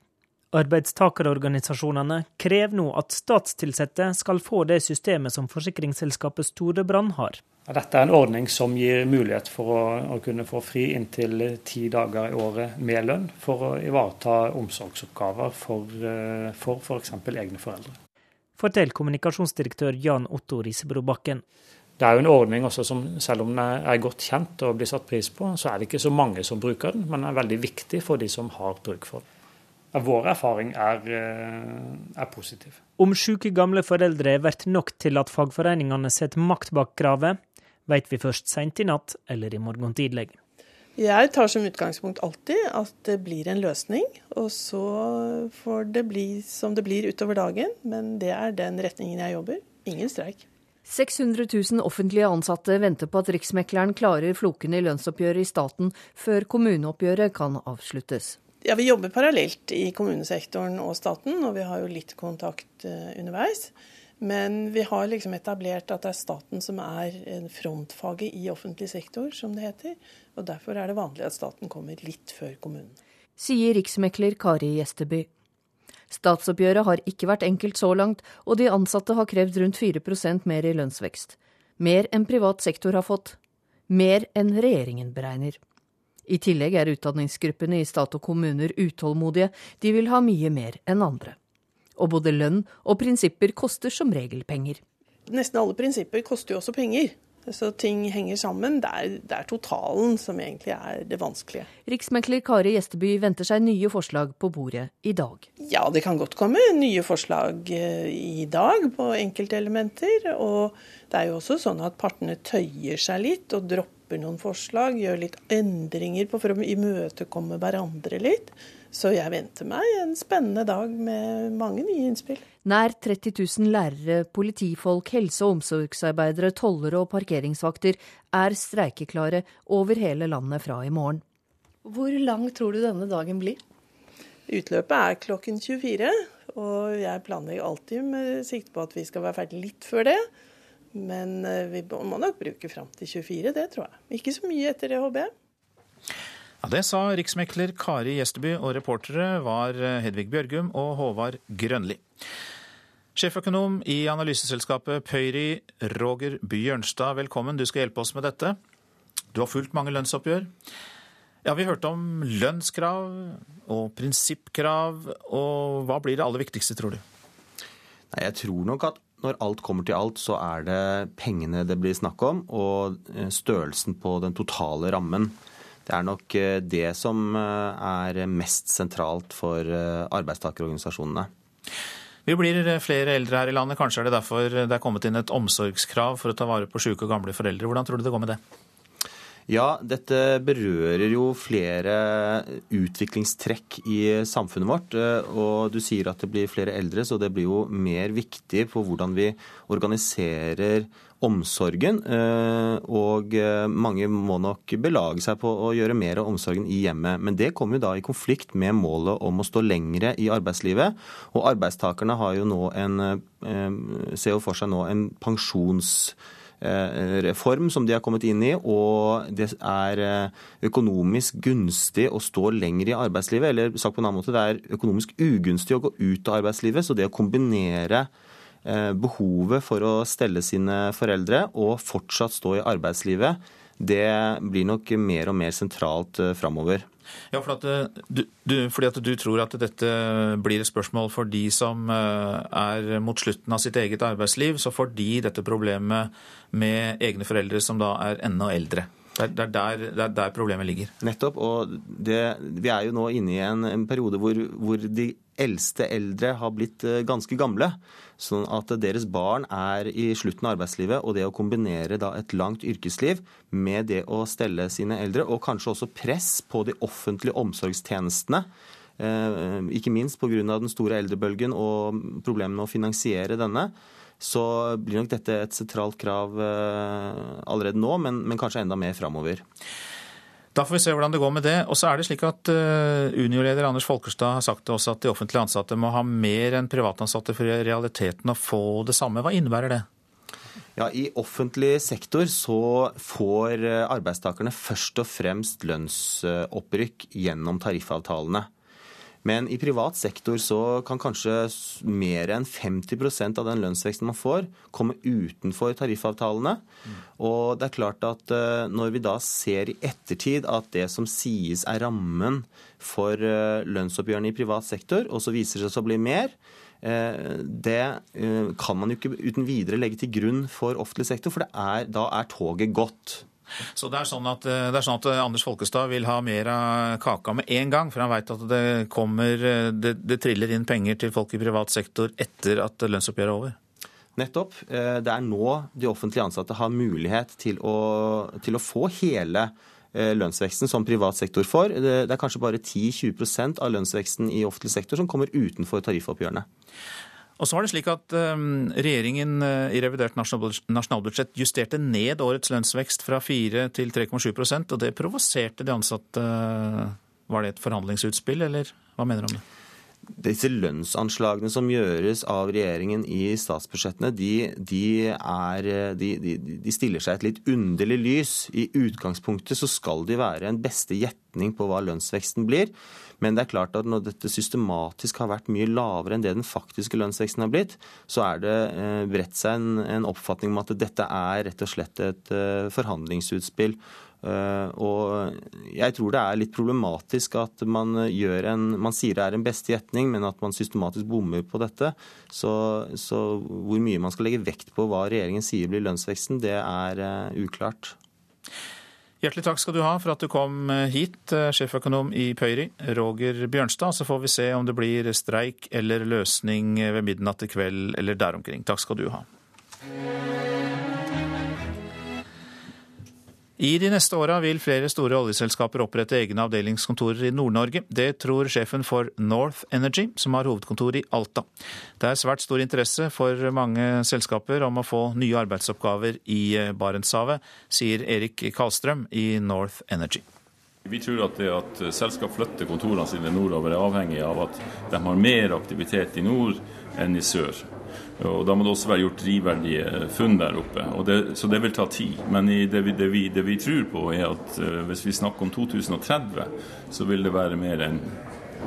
Arbeidstakerorganisasjonene krever nå at statsansatte skal få det systemet som forsikringsselskapet Storebrand har. Dette er en ordning som gir mulighet for å, å kunne få fri inntil ti dager i året med lønn, for å ivareta omsorgsoppgaver for f.eks. For egne foreldre. Fortell kommunikasjonsdirektør Jan Otto Risebro Bakken. Det er jo en ordning også som, selv om den er godt kjent og blir satt pris på, så er det ikke så mange som bruker den, men den er veldig viktig for de som har bruk for den. Vår erfaring er, er positiv. Om syke gamle foreldre blir nok til at fagforeningene setter makt bak kravet, vet vi først seint i natt eller i morgen tidlig. Jeg tar som utgangspunkt alltid at det blir en løsning, og så får det bli som det blir utover dagen. Men det er den retningen jeg jobber. Ingen streik. 600 000 offentlige ansatte venter på at Riksmekleren klarer flokene i lønnsoppgjøret i staten før kommuneoppgjøret kan avsluttes. Ja, Vi jobber parallelt i kommunesektoren og staten, og vi har jo litt kontakt uh, underveis. Men vi har liksom etablert at det er staten som er frontfaget i offentlig sektor, som det heter. Og derfor er det vanlig at staten kommer litt før kommunen. Sier riksmekler Kari Gjesteby. Statsoppgjøret har ikke vært enkelt så langt, og de ansatte har krevd rundt 4% mer i lønnsvekst. Mer enn privat sektor har fått. Mer enn regjeringen beregner. I tillegg er utdanningsgruppene i stat og kommuner utålmodige, de vil ha mye mer enn andre. Og både lønn og prinsipper koster som regel penger. Nesten alle prinsipper koster jo også penger. Så ting henger sammen. Det er, det er, totalen som egentlig er det vanskelige. Riksmekler Kari Gjesteby venter seg nye forslag på bordet i dag. Ja, det kan godt komme nye forslag eh, i dag på enkeltelementer. Og det er jo også sånn at partene tøyer seg litt og dropper noen forslag. Gjør litt endringer på for å imøtekomme hverandre litt. Så jeg venter meg en spennende dag med mange nye innspill. Nær 30 000 lærere, politifolk, helse- og omsorgsarbeidere, tollere og parkeringsvakter er streikeklare over hele landet fra i morgen. Hvor lang tror du denne dagen blir? Utløpet er klokken 24, og jeg planlegger alltid med sikte på at vi skal være ferdig litt før det. Men eh, vi må nok bruke fram til 24, det tror jeg. Ikke så mye etter det, håper jeg. Ja, Det sa riksmekler Kari Gjesteby, og reportere var Hedvig Bjørgum og Håvard Grønli. Sjeføkonom i analyseselskapet Pøyri, Roger Bjørnstad, velkommen. Du skal hjelpe oss med dette. Du har fulgt mange lønnsoppgjør. Ja, Vi hørte om lønnskrav og prinsippkrav. og Hva blir det aller viktigste, tror du? Nei, Jeg tror nok at når alt kommer til alt, så er det pengene det blir snakk om, og eh, størrelsen på den totale rammen. Det er nok eh, det som eh, er mest sentralt for eh, arbeidstakerorganisasjonene. Vi blir flere eldre her i landet. Kanskje er det derfor det er kommet inn et omsorgskrav for å ta vare på syke og gamle foreldre. Hvordan tror du det går med det? Ja, dette berører jo flere utviklingstrekk i samfunnet vårt. Og du sier at det blir flere eldre, så det blir jo mer viktig på hvordan vi organiserer omsorgen. Eh, og eh, mange må nok belage seg på å gjøre mer av omsorgen i hjemmet. Men det kommer jo da i konflikt med målet om å stå lengre i arbeidslivet. Og arbeidstakerne har jo nå en, eh, ser jo for seg nå en pensjons reform som de har kommet inn i, og det er økonomisk gunstig å stå lenger i arbeidslivet. Eller sagt på en annen måte, det er økonomisk ugunstig å gå ut av arbeidslivet. Så det å kombinere Eh, behovet for å stelle sine foreldre og fortsatt stå i arbeidslivet, det blir nok mer og mer sentralt eh, framover. Ja, for at eh, du, du, fordi at du tror at dette blir et spørsmål for de som er mot slutten av sitt eget arbeidsliv, så får de dette problemet med egne foreldre som da er enda eldre. Det er der, der, er der problemet ligger. Nettopp. Og det, vi er jo nå inne i en, en periode hvor, hvor, de eldste eldre har blitt ganske gamle. Sånn at deres barn er i slutten av arbeidslivet, og det å kombinere et langt yrkesliv med det å stelle sine eldre, og kanskje også press på de offentlige omsorgstjenestene, eh, ikke minst pga. den store eldrebølgen og problemene med å finansiere denne, så blir nok dette et sentralt krav eh, allerede nå, men, men kanskje enda mer framover. Da får vi se hvordan det går med det. Og så er det slik at uh, Unio-leder Anders Folkerstad har sagt også at de offentlige ansatte må ha mer enn privatansatte for i realiteten å få det samme. Hva innebærer det? Ja, I offentlig sektor så får eh, arbeidstakerne først og fremst lønnsopprykk gjennom tariffavtalene. Men i privat sektor så kan kanskje mer enn 50% av den lønnsveksten man får, komme utenfor tariffavtalene. Og det er klart at eh, når vi da ser i ettertid at det som sies er rammen for eh, lønnsoppgjørene i privat sektor, og så viser det seg å bli mer, eh, det kan man jo ikke uten videre legge til grunn for offentlig sektor, for er, da er toget gått. Så det er, sånn at, eh, det er sånn at eh, Anders Folkestad vil ha mer av kaka med en gang, for han veit at det kommer eh, det, det, triller inn penger til folk i privat sektor etter at lønnsoppgjøret er over? Nettopp. Det er nå de offentlige ansatte har mulighet til å, til å få hele lønnsveksten som privat sektor får. Det er kanskje bare 10-20% av lønnsveksten i offentlig sektor som kommer utenfor tariffoppgjørene. Og så var det slik at um, Regjeringen uh, i revidert nasjonalbudsjett justerte ned årets lønnsvekst fra 4 til 3,7% og det provoserte de ansatte. Var det et forhandlingsutspill, eller hva mener du om det? Disse lønnsanslagene som gjøres av regjeringen i statsbudsjettene, de, de, er, de, de, stiller seg et litt underlig lys. I utgangspunktet så skal de være en beste gjetning på hva lønnsveksten blir. Men det er klart at når dette systematisk har vært mye lavere enn det den faktiske lønnsveksten har blitt, så er det eh, bredt seg en, en oppfatning om at dette er rett og slett et uh, forhandlingsutspill. Uh, og jeg tror det er litt problematisk at man, en, man sier det er en beste gjetning, men at man systematisk bommer på dette. Så, så, hvor mye man skal legge vekt på hva regjeringen sier blir lønnsveksten, det er uklart. Hjertelig takk skal du ha for at du kom eh, hit, eh, sjeføkonom i Pøyri, Roger Bjørnstad. Så får vi se om det blir streik eller løsning ved midnatt i kveld eller der omkring. Takk skal du ha. I de neste åra vil flere store oljeselskaper opprette egne avdelingskontorer i Nord-Norge. Det tror sjefen for North Energy, som har hovedkontor i Alta. Det er svært stor interesse for mange selskaper om å få nye arbeidsoppgaver i Barentshavet, sier Erik Karlstrøm i North Energy. Vi tror at det at selskap flytter kontorene sine nordover er avhengig av at de har mer aktivitet i nord enn i sør. Og Da må det også være gjort drivverdige funn der oppe. Det, så det vil ta tid. Men det vi, det, vi, det, vi, tror på, er at uh, hvis vi snakker om 2030, så vil det være mer enn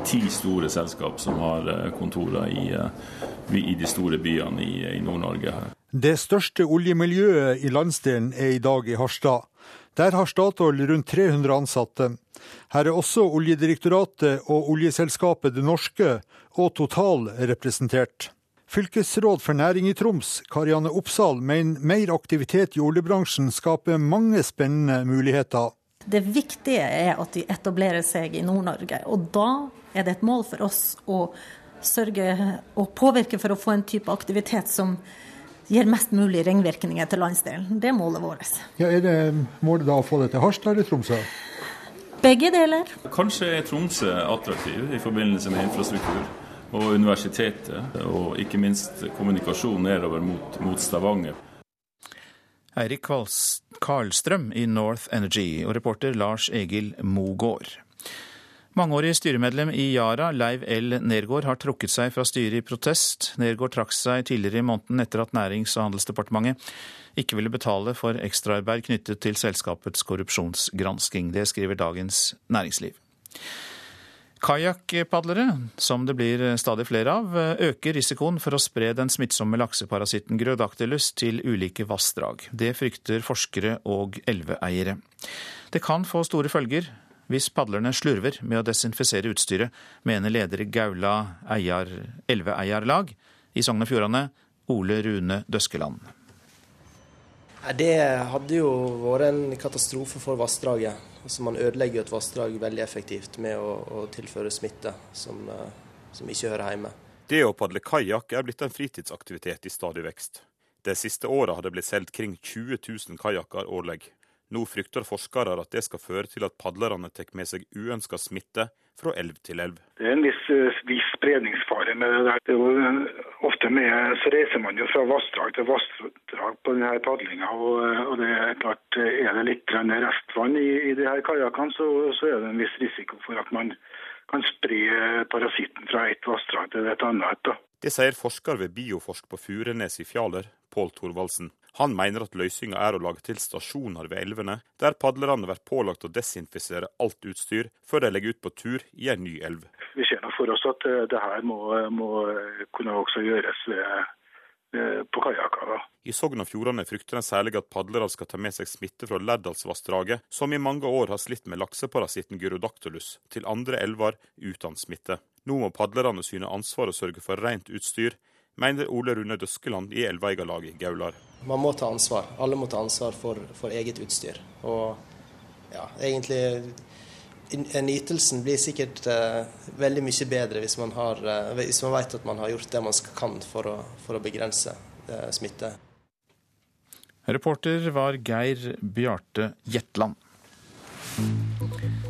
ti store selskap som har uh, kontorer i, i, de store byene i, i Nord-Norge. Det største oljemiljøet i landsdelen er i dag i Harstad. Der har Statoil rundt 300 ansatte. Her er også Oljedirektoratet og oljeselskapet Det Norske og Total representert. Fylkesråd for næring i Troms, Karianne Oppsal, mener mer aktivitet i oljebransjen skaper mange spennende muligheter. Det viktige er at de etablerer seg i Nord-Norge. Og da er det et mål for oss å sørge og påvirke for å få en type aktivitet som gir mest mulig ringvirkninger til landsdelen. Det er målet vårt. Ja, er det målet da å få det til Harstad eller Tromsø? Begge deler. Kanskje er Tromsø attraktiv i forbindelse med infrastruktur og universitetet, og ikke minst kommunikasjon nedover mot, mot Stavanger. Eirik Karlstrøm i North Energy og reporter Lars Egil Mogård. Mangeårig styremedlem i Yara, Leiv L. Nergård, har trukket seg fra styret i protest. Nergård trakk seg tidligere i måneden etter at Nærings- og handelsdepartementet ikke ville betale for ekstraarbeid knyttet til selskapets korrupsjonsgransking. Det skriver Dagens Næringsliv. Kajakkpadlere, som det blir stadig flere av, øker risikoen for å spre den smittsomme lakseparasitten Grødactylus til ulike vassdrag. Det frykter forskere og elveeiere. Det kan få store følger hvis padlerne slurver med å desinfisere utstyret, mener leder i Gaula elveeierlag i Sogn og Fjordane, Ole Rune Døskeland. Det hadde jo vært en katastrofe for vassdraget. Altså man ødelegger et vassdrag veldig effektivt med å, å tilføre smitte som, eh, som, ikke hører hjemme. Det å padle kajakk er blitt en fritidsaktivitet i stadig vekst. Det siste året har det blitt solgt kring 20 000 kajakker årlig. Nå frykter forskere at det skal føre til at padlerne tar med seg uønska smitte fra elv til elv. Det er en viss, eh, viss spredningsfare med det der. Det er jo, eh, ofte med, så reiser man jo fra vassdrag til vassdrag på denne padlinga. Og, eh, og, det er klart, er det litt restvann i, i de her kajakkene, så, så, er det en viss risiko for at man kan spre parasitten fra et vassdrag til et annet. Da. Det sier forsker ved Bioforsk på Furenes i Fjaler, Pål Thorvaldsen. Han mener at løsninga er å lage til stasjoner ved elvene, der padlerne blir pålagt å desinfisere alt utstyr før de legger ut på tur i en ny elv. Vi ser for oss at eh, det her må, må kunne også gjøres ved, på kajakker. I Sogn og Fjordane frykter en særlig at padlere skal ta med seg smitte fra Lærdalsvassdraget, som i mange år har slitt med lakseparasitten gyrodactylus, til andre elver uten smitte. Nå må padlerne syne ansvar og sørge for rent utstyr, mener Ole Rune Døskeland i Elveigalaget i Gaular. Man må ta ansvar. Alle må ta ansvar for, for eget utstyr. Og ja, egentlig Nytelsen blir sikkert uh, veldig mye bedre hvis man, har, uh, hvis man vet at man har gjort det man kan for å, for å begrense uh, smitte. Reporter var Geir Bjarte Jetland.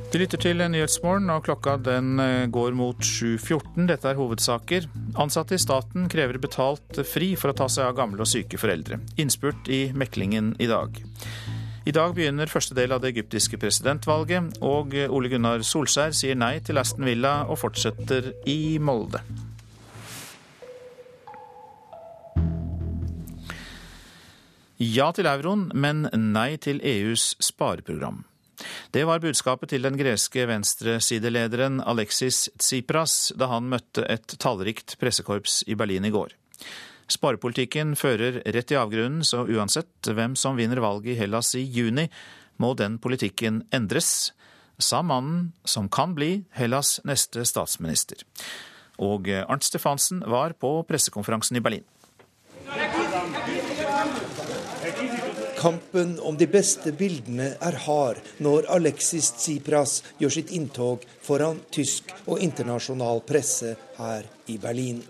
Vi lytter til Nyhetsmorgen, og klokka den eh, går mot 7.14. Dette er hovedsaker. Ansatte i staten krever betalt fri for å ta seg av gamle og syke foreldre. Innspurt i meklingen i dag. I dag begynner første del av det egyptiske presidentvalget, og Ole Gunnar Solskjær sier nei til Aston Villa og fortsetter i Molde. Ja til euroen, men nei til EUs spareprogram. Det var budskapet til den greske venstresidelederen Alexis Tsipras da han møtte et tallrikt pressekorps i Berlin i går. Sparepolitikken fører rett i avgrunnen, så uansett hvem som vinner valget i Hellas i juni, må den politikken endres, sa mannen som kan bli Hellas' neste statsminister. Og Arnt Stefansen var på pressekonferansen i Berlin. Kampen om de beste bildene er hard når Alexis Tsipras gjør sitt inntog foran tysk og internasjonal presse her i Berlin.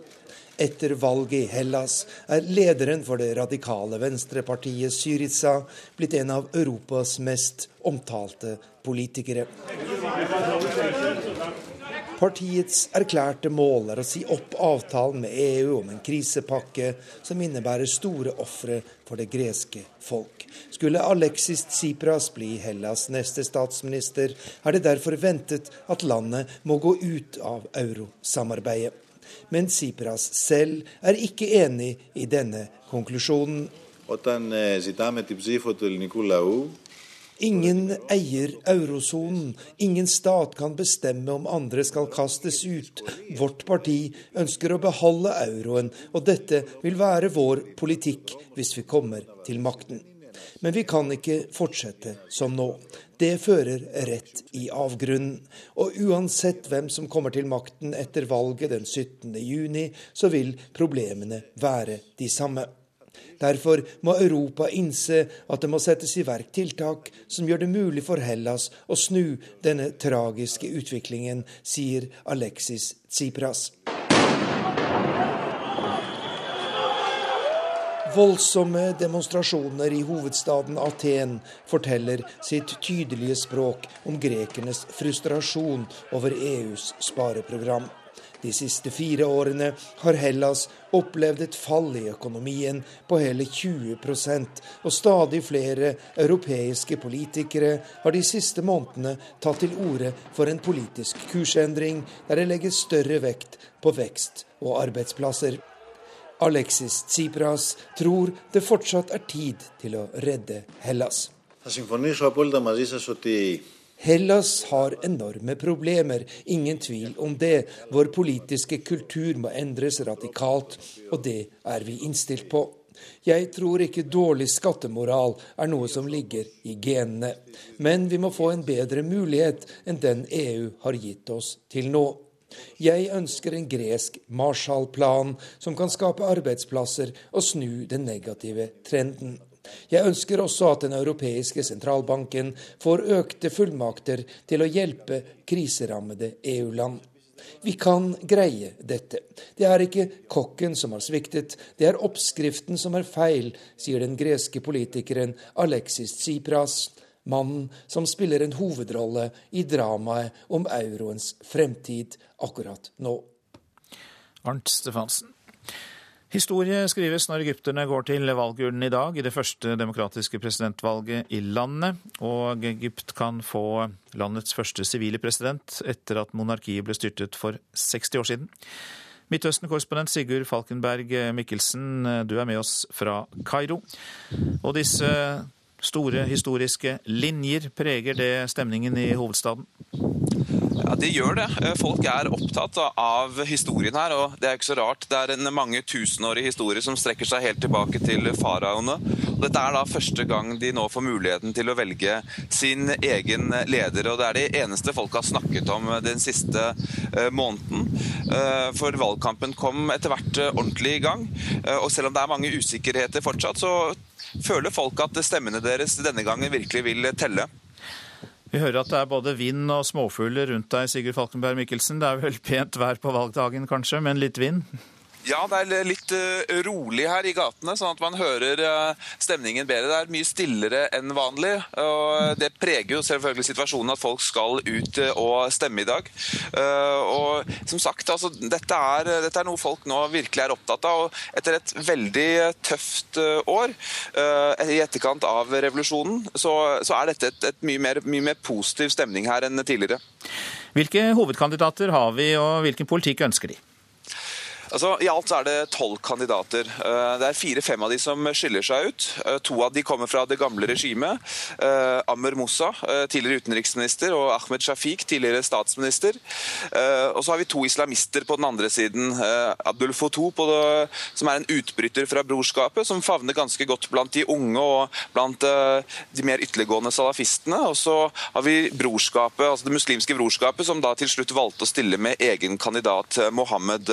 Etter valget i Hellas er lederen for det radikale venstrepartiet Syriza blitt en av Europas mest omtalte politikere. Partiets erklærte mål er å si opp avtalen med EU om en krisepakke som innebærer store ofre for det greske folk. Skulle Alexis Tsipras bli Hellas' neste statsminister, er det derfor ventet at landet må gå ut av eurosamarbeidet. Men Tsipras selv er ikke enig i denne konklusjonen. Ingen eier eurosonen. Ingen stat kan bestemme om andre skal kastes ut. Vårt parti ønsker å beholde euroen, og dette vil være vår politikk hvis vi kommer til makten. Men vi kan ikke fortsette som nå. Det fører rett i avgrunnen. Og uansett hvem som kommer til makten etter valget den 17. juni, så vil problemene være de samme. Derfor må Europa innse at det må settes i verk tiltak som gjør det mulig for Hellas å snu denne tragiske utviklingen, sier Alexis Tsipras. Voldsomme demonstrasjoner i hovedstaden Aten forteller sitt tydelige språk om grekernes frustrasjon over EUs spareprogram. De siste fire årene har Hellas opplevd et fall i økonomien på hele 20% og stadig flere europeiske politikere har de siste månedene tatt til orde for en politisk kursendring der det legges større vekt på vekst og arbeidsplasser. Alexis Tsipras tror det fortsatt er tid til å redde Hellas. Hellas har enorme problemer, ingen tvil om det. Vår politiske kultur må endres radikalt, og det er vi innstilt på. Jeg tror ikke dårlig skattemoral er noe som ligger i genene, men vi må få en bedre mulighet enn den EU har gitt oss til nå. Jeg ønsker en gresk Marshall-plan som kan skape arbeidsplasser og snu den negative trenden. Jeg ønsker også at Den europeiske sentralbanken får økte fullmakter til å hjelpe kriserammede EU-land. Vi kan greie dette. Det er ikke kokken som har sviktet, det er oppskriften som er feil, sier den greske politikeren Alexis Tsipras, mannen som spiller en hovedrolle i dramaet om euroens fremtid akkurat nå. Arnt Stefansen. Historie skrives når egypterne går til valgurnen i dag i det første demokratiske presidentvalget i landet. Og Egypt kan få landets første sivile president etter at monarkiet ble styrtet for 60 år siden. Midtøsten-korrespondent Sigurd Falkenberg Mikkelsen, du er med oss fra Kairo. Og disse store historiske linjer, preger det stemningen i hovedstaden? Ja, Det gjør det. Folk er opptatt av historien her, og det er ikke så rart. Det er en mange tusenårig historie som strekker seg helt tilbake til faraoene. Dette er da første gang de nå får muligheten til å velge sin egen leder, og det er det eneste folk har snakket om den siste måneden. For valgkampen kom etter hvert ordentlig i gang, og selv om det er mange usikkerheter fortsatt, så føler folk at stemmene deres denne gangen virkelig vil telle. Vi hører at det er både vind og småfugler rundt deg, Sigurd Falkenberg Mikkelsen. Det er vel pent vær på valgdagen kanskje, men litt vind? Ja, det er litt rolig her i gatene, sånn at man hører stemningen bedre. Det er mye stillere enn vanlig. og Det preger jo selvfølgelig situasjonen at folk skal ut og stemme i dag. Og som sagt, altså, dette, er, dette er noe folk nå virkelig er opptatt av. og Etter et veldig tøft år i etterkant av revolusjonen, så, så er dette et, et mye, mer, mye mer positiv stemning her enn tidligere. Hvilke hovedkandidater har vi, og hvilken politikk ønsker de? Altså, I alt er det tolv kandidater. Det er fire-fem av de som skiller seg ut. To av de kommer fra det gamle regimet. Amr Moussa, tidligere utenriksminister, og Ahmed Shafiq, tidligere statsminister. Og så har vi to islamister på den andre siden. Abdul Fotou, som er en utbryter fra brorskapet, som favner ganske godt blant de unge og blant de mer ytterliggående salafistene. Og så har vi brorskapet, altså det muslimske brorskapet, som da til slutt valgte å stille med egen kandidat, Mohammed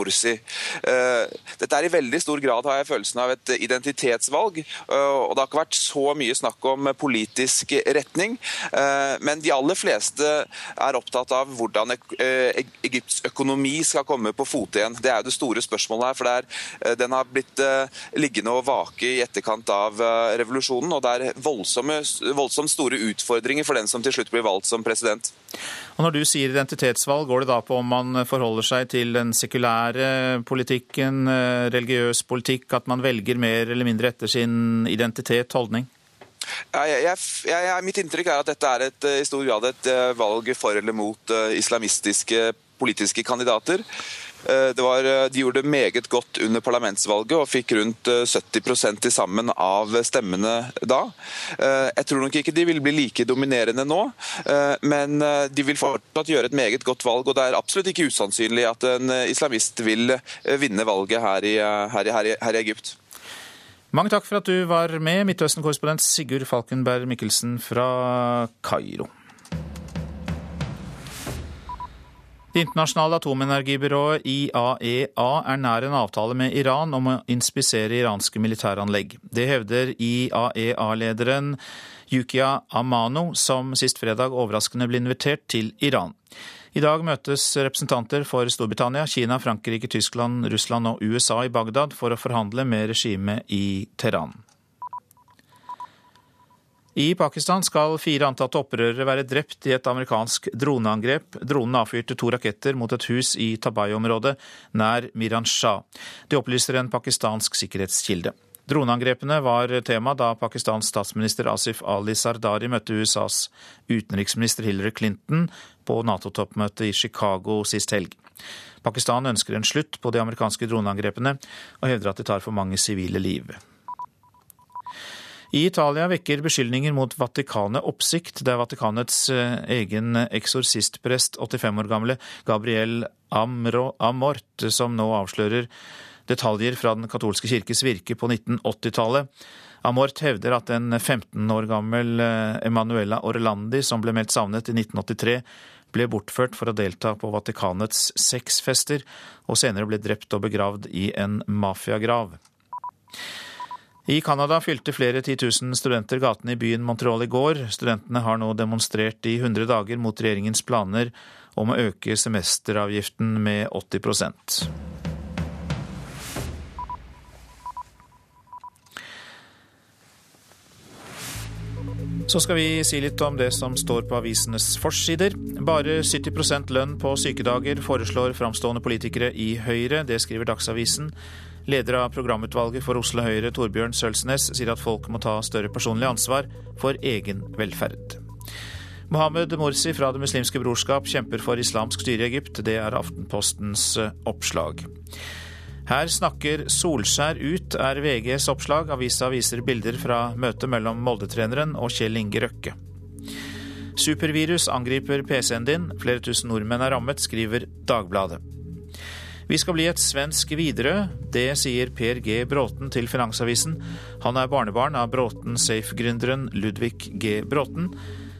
Mursi Morsi. Dette er i veldig stor grad har jeg følelsen av et identitetsvalg. og Det har ikke vært så mye snakk om politisk retning. Men de aller fleste er opptatt av hvordan Egypts økonomi skal komme på fote igjen. Det er jo det store spørsmålet her. for er, Den har blitt liggende og vake i etterkant av revolusjonen. og Det er voldsomme, voldsomt store utfordringer for den som til slutt blir valgt som president. Og Når du sier identitetsvalg, går det da på om man forholder seg til en sekulære politikken, religiøs politikk, at man velger mer eller mindre etter sin identitet, holdning? Jeg, jeg, jeg, mitt inntrykk er at dette er et, i stor grad et valg for eller mot islamistiske politiske kandidater. Var, de gjorde det meget godt under parlamentsvalget og fikk rundt 70 til sammen av stemmene da. Jeg tror nok ikke de vil bli like dominerende nå, men de vil fortsatt gjøre et meget godt valg. Og det er absolutt ikke usannsynlig at en islamist vil vinne valget her i, her i, her i, her i Egypt. Mange takk for at du var med, Midtøsten-korrespondent Sigurd Falkenberg Mikkelsen fra Kairo. Det internasjonale atomenergibyrået IAEA er nær en avtale med Iran om å inspisere iranske militæranlegg. Det hevder IAEA-lederen Yukiya Amano, som sist fredag overraskende ble invitert til Iran. I dag møtes representanter for Storbritannia, Kina, Frankrike, Tyskland, Russland og USA i Bagdad for å forhandle med regimet i Teheran. I Pakistan skal fire antatte opprørere være drept i et amerikansk droneangrep. Dronen avfyrte to raketter mot et hus i Tabai-området nær Miran Shah. Det opplyser en pakistansk sikkerhetskilde. Droneangrepene var tema da Pakistans statsminister Asif Ali Sardari møtte USAs utenriksminister Hillary Clinton på Nato-toppmøtet i Chicago sist helg. Pakistan ønsker en slutt på de amerikanske droneangrepene, og hevder at de tar for mange sivile liv. I Italia vekker beskyldninger mot Vatikanet oppsikt. Det er Vatikanets egen eksorsistprest, 85 år gamle Gabriel Amro Amort, som nå avslører detaljer fra Den katolske kirkes virke på 1980-tallet. Amort hevder at en 15 år gammel Emanuela Orlandi, som ble meldt savnet i 1983, ble bortført for å delta på Vatikanets sexfester, og senere ble drept og begravd i en mafiagrav. I Canada fylte flere titusen studenter gatene i byen Montreal i går. Studentene har nå demonstrert i 100 dager mot regjeringens planer om å øke semesteravgiften med 80% Så skal vi si litt om det som står på avisenes forsider. Bare 70% lønn på sykedager foreslår framstående politikere i Høyre. Det skriver Dagsavisen. Leder av programutvalget for Oslo Høyre, Torbjørn Sølsnes, sier at folk må ta større personlig ansvar for egen velferd. Mohammed Morsi fra Det muslimske brorskap kjemper for islamsk styre i Egypt. Det er Aftenpostens oppslag. Her snakker Solskjær ut, er VGs oppslag. Avisa viser bilder fra møtet mellom Molde-treneren og Kjell Inge Røkke. Supervirus angriper PC-en din. Flere tusen nordmenn er rammet, skriver Dagbladet. Vi skal bli et svensk Widerøe. Det sier Per G. Bråten til Finansavisen. Han er barnebarn av Bråten Safe-gründeren Ludvig G. Bråten.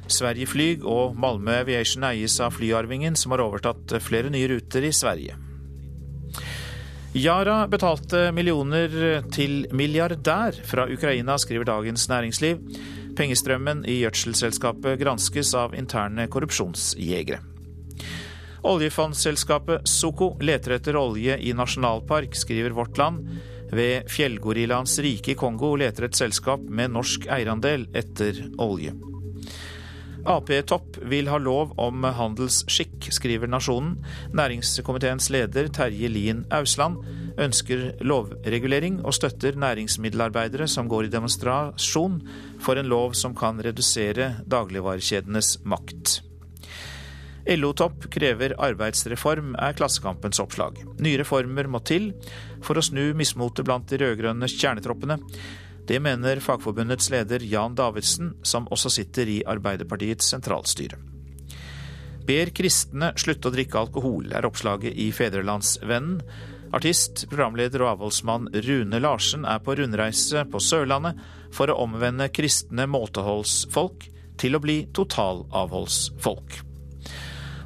Sverige Flyg og Malmö Aviation eies av flyarvingen, som har overtatt flere nye ruter i Sverige. Yara betalte millioner til milliardær fra Ukraina, skriver Dagens Næringsliv. Pengestrømmen i gjødselselskapet granskes av interne korrupsjonsjegere. Oljefondselskapet Soko leter etter olje i nasjonalpark, skriver Vårt Land. Ved fjellgorillaens rike i Kongo leter et selskap med norsk eierandel etter olje. Ap-topp vil ha lov om handelsskikk, skriver Nasjonen. Næringskomiteens leder Terje Lien Ausland ønsker lovregulering og støtter næringsmiddelarbeidere som går i demonstrasjon for en lov som kan redusere dagligvarekjedenes makt. LO-topp krever arbeidsreform, er Klassekampens oppslag. Nye reformer må til for å snu mismotet blant de rød-grønne kjernetroppene. Det mener Fagforbundets leder Jan Davidsen, som også sitter i Arbeiderpartiets sentralstyre. Ber kristne slutte å drikke alkohol, er oppslaget i Fedrelandsvennen. Artist, programleder og avholdsmann Rune Larsen er på rundreise på Sørlandet for å omvende kristne måteholdsfolk til å bli totalavholdsfolk.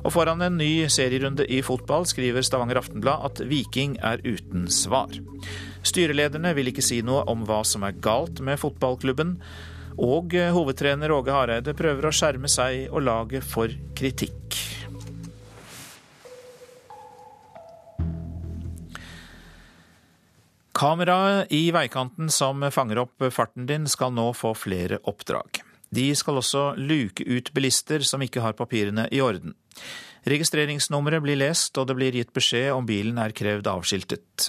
Og foran en ny serierunde i fotball skriver Stavanger Aftenblad at Viking er uten svar. Styrelederne vil ikke si noe om hva som er galt med fotballklubben. Og hovedtrener Åge Hareide prøver å skjerme seg og laget for kritikk. Kameraet i veikanten som fanger opp farten din, skal nå få flere oppdrag. De skal også luke ut bilister som ikke har papirene i orden. Registreringsnummeret blir lest, og det blir gitt beskjed om bilen er krevd avskiltet.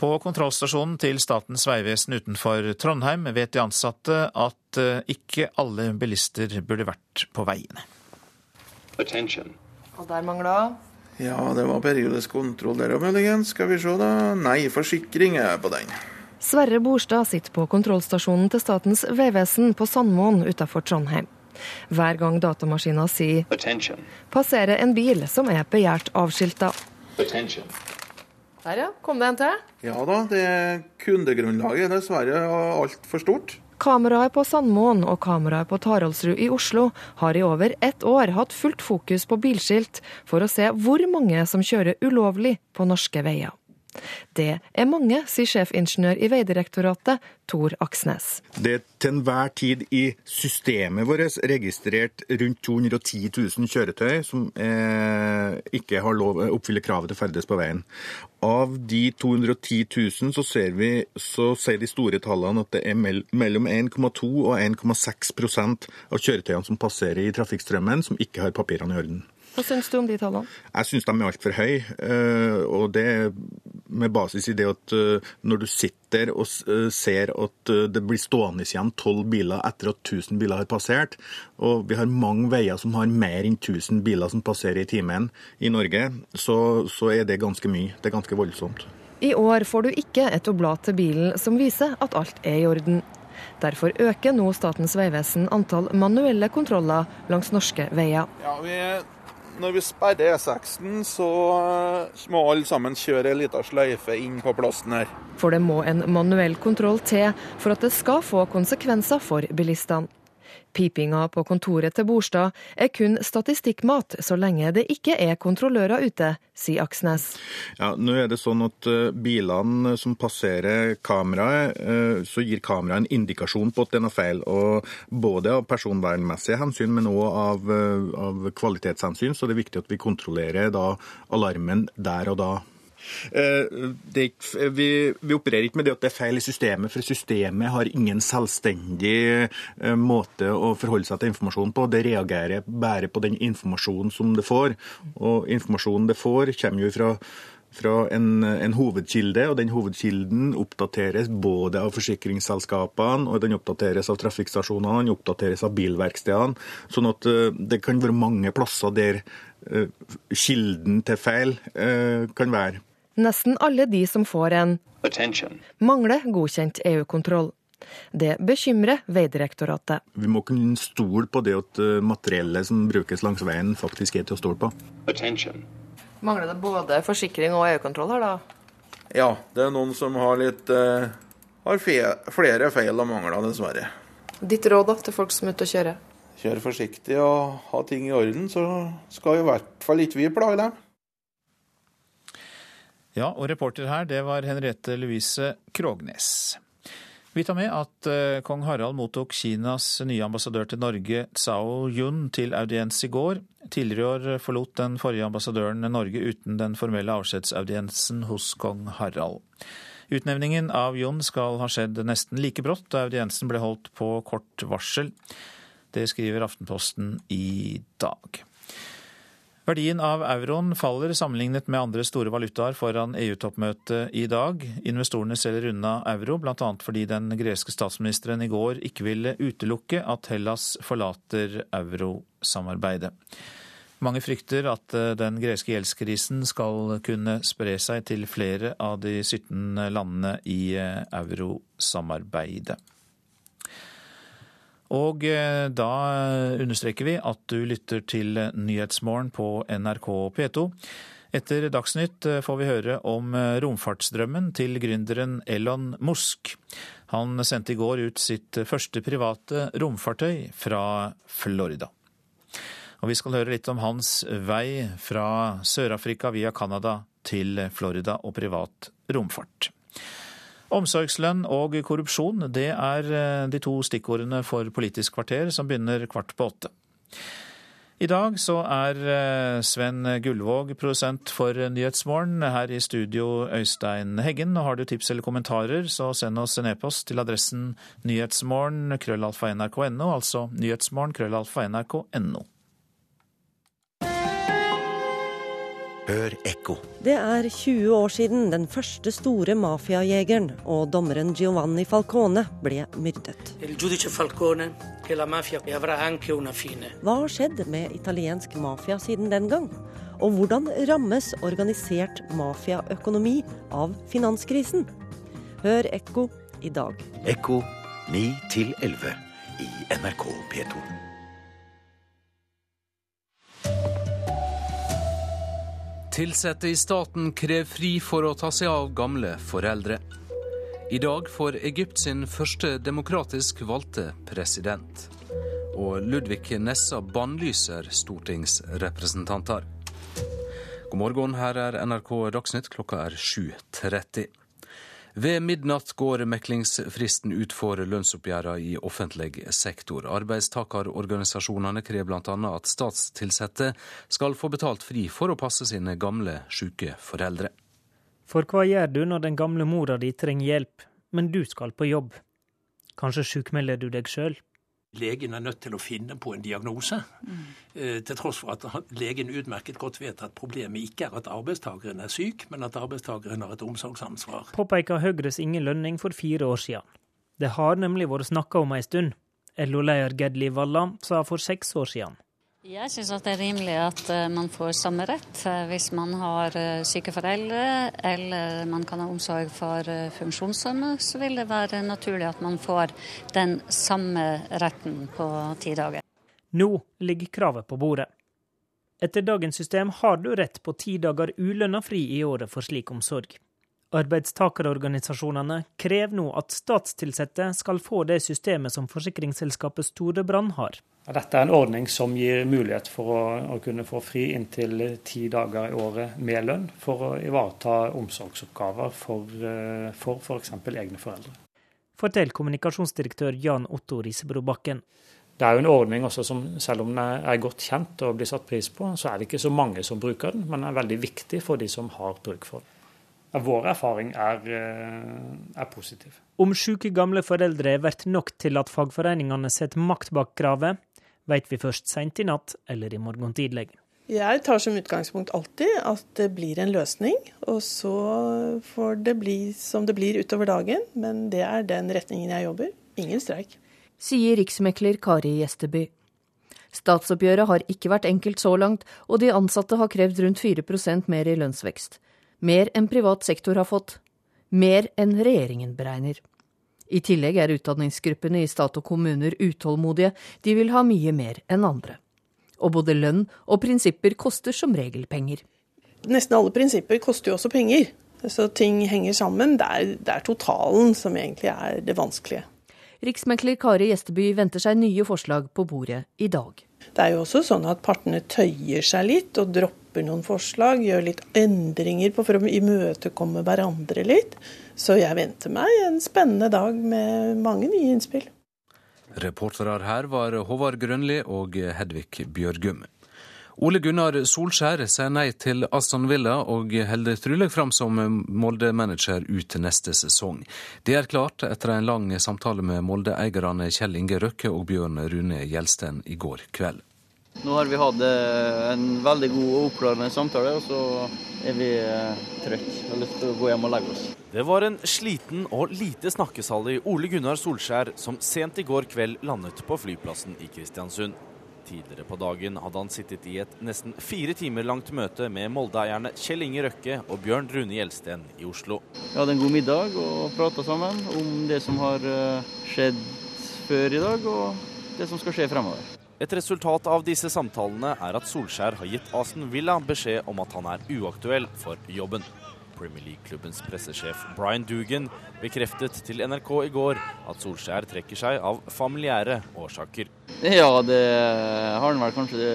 På kontrollstasjonen til Statens vegvesen utenfor Trondheim vet de ansatte at eh, ikke alle bilister burde vært på veiene. Attention. Og der mangla Ja, det var periodisk kontroll der òg, muligens. Skal vi se, da. Nei, forsikring er på den. Sverre Borstad sitter på kontrollstasjonen til Statens vegvesen på Sandmoen utenfor Trondheim. Hver gang datamaskina sier Attention. passerer en bil som er begjært avskilta. Der, ja. Kom det en til? Ja da, det kundegrunnlaget er dessverre altfor stort. Kameraet på Sandmoen og kameraet på Taraldsrud i Oslo har i over ett år hatt fullt fokus på bilskilt for å se hvor mange som kjører ulovlig på norske veier. Det er mange, sier sjefingeniør i Vegdirektoratet, Tor Aksnes. Det er til enhver tid i systemet vårt registrert rundt 210 000 kjøretøy som eh, ikke har lov å oppfylle kravet til ferdes på veien. Av de 210 000 så, ser vi, så sier de store tallene at det er mellom 1,2 og 1,6% av kjøretøyene som passerer i trafikkstrømmen, som ikke har papirene i orden. Hva syns du om de tallene? Jeg syns de er altfor høye. Eh, og det med basis i det at eh, når du sitter og eh, ser at det blir stående igjen tolv biler etter at 1000 biler har passert, og vi har mange veier som har mer enn 1000 biler som passerer i timen i Norge, så, så er det ganske mye. Det er ganske voldsomt. I år får du ikke et oblat til bilen som viser at alt er i orden. Derfor øker nå Statens vegvesen antall manuelle kontroller langs norske veier. Ja, vi når vi sperrer E6-en, så må alle sammen kjøre ei lita sløyfe inn på plassen her. For det må en manuell kontroll til for at det skal få konsekvenser for bilistene. Pipinga på kontoret til Borstad er kun statistikkmat så lenge det ikke er kontrollører ute, sier Aksnes. Ja, nå er det sånn at Bilene som passerer kameraet, så gir kameraet en indikasjon på at det er noe feil. og Både av personvernmessige hensyn, men òg av, av kvalitetshensyn, så det er viktig at vi kontrollerer da alarmen der og da. Det, vi, vi, opererer ikke med det at det er feil i systemet, for systemet har ingen selvstendig måte å forholde seg til informasjon på. Det reagerer bare på den informasjonen som det får. Og informasjonen det får, kommer jo fra fra en, en, hovedkilde, og den hovedkilden oppdateres både av forsikringsselskapene, og den oppdateres av trafikkstasjonene, den oppdateres av bilverkstedene. Sånn at det kan være mange plasser der kilden til feil kan være. Nesten alle de som får en Attention. mangler godkjent EU-kontroll. Det bekymrer Vegdirektoratet. Vi må kunne stole på det at materiellet som brukes langs veien, faktisk er til å stole på. Attention. Mangler det både forsikring og EU-kontroll her, da? Ja, det er noen som har litt uh, har fe flere feil og mangler, dessverre. Ditt råd da, til folk som er ute og kjører? Kjør forsiktig og ha ting i orden, så skal i hvert fall ikke vi plage dem. Ja, og reporter her, det var Henriette Louise Krognes. Vi tar med at uh, kong Harald mottok Kinas nye ambassadør til Norge, Tsao Yun, til audiens i går. Tidligere i år forlot den forrige ambassadøren Norge uten den formelle avskjedsaudiensen hos kong Harald. Utnevningen av Yun skal ha skjedd nesten like brått, da audiensen ble holdt på kort varsel. Det skriver Aftenposten i dag. Verdien av euroen faller sammenlignet med andre store valutaer foran EU-toppmøtet i dag. Investorene selger unna euro, bl.a. fordi den greske statsministeren i går ikke ville utelukke at Hellas forlater eurosamarbeidet. Mange frykter at den greske gjeldskrisen skal kunne spre seg til flere av de 17 landene i eurosamarbeidet. Og da understreker vi at du lytter til Nyhetsmorgen på NRK P2. Etter Dagsnytt får vi høre om romfartsdrømmen til gründeren Elon Musk. Han sendte i går ut sitt første private romfartøy fra Florida. Og vi skal høre litt om hans vei fra Sør-Afrika via Canada til Florida og privat romfart. Omsorgslønn og korrupsjon, det er eh, de to stikkordene for Politisk kvarter, som begynner kvart på åtte. I dag så er eh, Sven Gullvåg produsent for Nyhetsmorgen. Her i studio Øystein Heggen. Har du tips eller kommentarer, så send oss en e-post til adressen nyhetsmorgen krøllalfa nrk.no, altså nyhetsmorgen krøllalfa nrk.no. Hør ekko. Det er 20 år siden den første store mafiajegeren og dommeren Giovanni Falcone ble myrdet. Hva har skjedd med italiensk mafia siden den gang? Og hvordan rammes organisert mafiaøkonomi av finanskrisen? Hør Ekko i dag. Ekko 9 11 i NRK P2. Tilsatte i staten krever fri for å ta seg av gamle foreldre. I dag får Egypt sin første demokratisk valgte president. Og Ludvig Nessa bannlyser stortingsrepresentanter. God morgen, her er NRK Dagsnytt. Klokka er 7.30. Ved midnatt går meklingsfristen ut for lønnsoppgjørene i offentlig sektor. Arbeidstakerorganisasjonene krever bl.a. at statstilsatte skal få betalt fri for å passe sine gamle, syke foreldre. For hva gjør du når den gamle mora di trenger hjelp, men du skal på jobb? Kanskje sjukmelder du deg sjøl? Legen er nødt til å finne på en diagnose, mm. til tross for at legen utmerket godt vet at problemet ikke er at arbeidstakeren er syk, men at arbeidstakeren har et omsorgsansvar. Påpeker Høyres Inge Lønning for fire år siden. Det har nemlig vært snakka om ei stund. LO-leder Gedli Valla sa for seks år siden. Jeg syns det er rimelig at eh, man får samme rett eh, hvis man har eh, syke foreldre eller man kan ha omsorg for funksjonshemmede. Så vil det være naturlig at man får den samme retten på ti dager. Nå ligger kravet på bordet. Etter dagens system har du rett på ti dager ulønna fri i året for slik omsorg. Arbeidstakerorganisasjonene krever nå at statstilsatte skal få det systemet som forsikringsselskapet Storebrand har. Dette er en ordning som gir mulighet for å, å kunne få fri inntil ti dager i året med lønn, for å ivareta omsorgsoppgaver for f.eks. For egne foreldre. Fortell kommunikasjonsdirektør Jan Otto Risebro Bakken. Det er jo en ordning som, selv om den er godt kjent og blir satt pris på, så er det ikke så mange som bruker den, men den er veldig viktig for de som har bruk for den. Vår erfaring er, er positiv. Om syke gamle foreldre blir nok til at fagforeningene setter makt bak kravet, vet vi først seint i natt eller i morgen tidlig. Jeg tar som utgangspunkt alltid at det blir en løsning, og så får det bli som det blir utover dagen. Men det er den retningen jeg jobber. Ingen streik. Sier riksmekler Kari Gjesteby. Statsoppgjøret har ikke vært enkelt så langt, og de ansatte har krevd rundt 4% mer i lønnsvekst. Mer enn privat sektor har fått. Mer enn regjeringen beregner. I tillegg er utdanningsgruppene i stat og kommuner utålmodige, de vil ha mye mer enn andre. Og både lønn og prinsipper koster som regel penger. Nesten alle prinsipper koster jo også penger, så ting henger sammen. Det er, det er totalen som egentlig er det vanskelige. Riksmekler Kari Gjesteby venter seg nye forslag på bordet i dag. Det er jo også sånn at partene tøyer seg litt og dropper noen forslag, gjør litt endringer på for å imøtekomme hverandre litt. Så jeg venter meg en spennende dag med mange nye innspill. Reportere her var Håvard Grønli og Hedvig Bjørgum. Ole Gunnar Solskjær sier nei til Aston Villa og holder trolig fram som Molde-manager ut neste sesong. Det er klart etter en lang samtale med Molde-eierne Kjell Inge Røkke og Bjørn Rune Gjelsten i går kveld. Nå har vi hatt eh, en veldig god og oppklarende samtale, og så er vi eh, trøtte og har lyst til å gå hjem og legge oss. Det var en sliten og lite snakkesalig Ole Gunnar Solskjær som sent i går kveld landet på flyplassen i Kristiansund. Tidligere på dagen hadde han sittet i et nesten fire timer langt møte med Molde-eierne Kjell Inge Røkke og Bjørn Rune Gjelsten i Oslo. Vi hadde en god middag og prata sammen om det som har eh, skjedd før i dag, og det som skal skje fremover. Et resultat av disse samtalene er at Solskjær har gitt Aston Villa beskjed om at han er uaktuell for jobben. Premier League-klubbens pressesjef Brian Dugan bekreftet til NRK i går at Solskjær trekker seg av familiære årsaker. Ja, det har han vel kanskje det.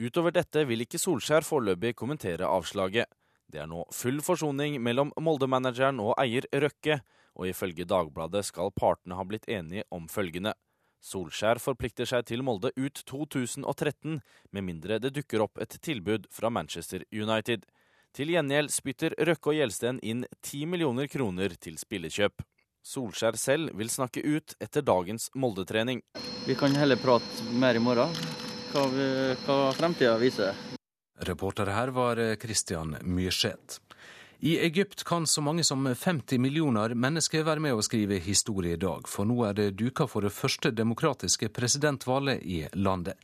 Utover dette vil ikke Solskjær foreløpig kommentere avslaget. Det er nå full forsoning mellom Molde-manageren og eier Røkke, og ifølge Dagbladet skal partene ha blitt enige om følgende. Solskjær forplikter seg til Molde ut 2013, med mindre det dukker opp et tilbud fra Manchester United. Til gjengjeld spytter Røkke og Gjelsten inn 10 millioner kroner til spillekjøp. Solskjær selv vil snakke ut etter dagens Molde-trening. Vi kan heller prate mer i morgen, hva, vi, hva fremtida viser. Reporter her var Christian Myrseth. I Egypt kan så mange som 50 millioner mennesker være med å skrive historie i dag, for nå er det duka for det første demokratiske presidentvalget i landet.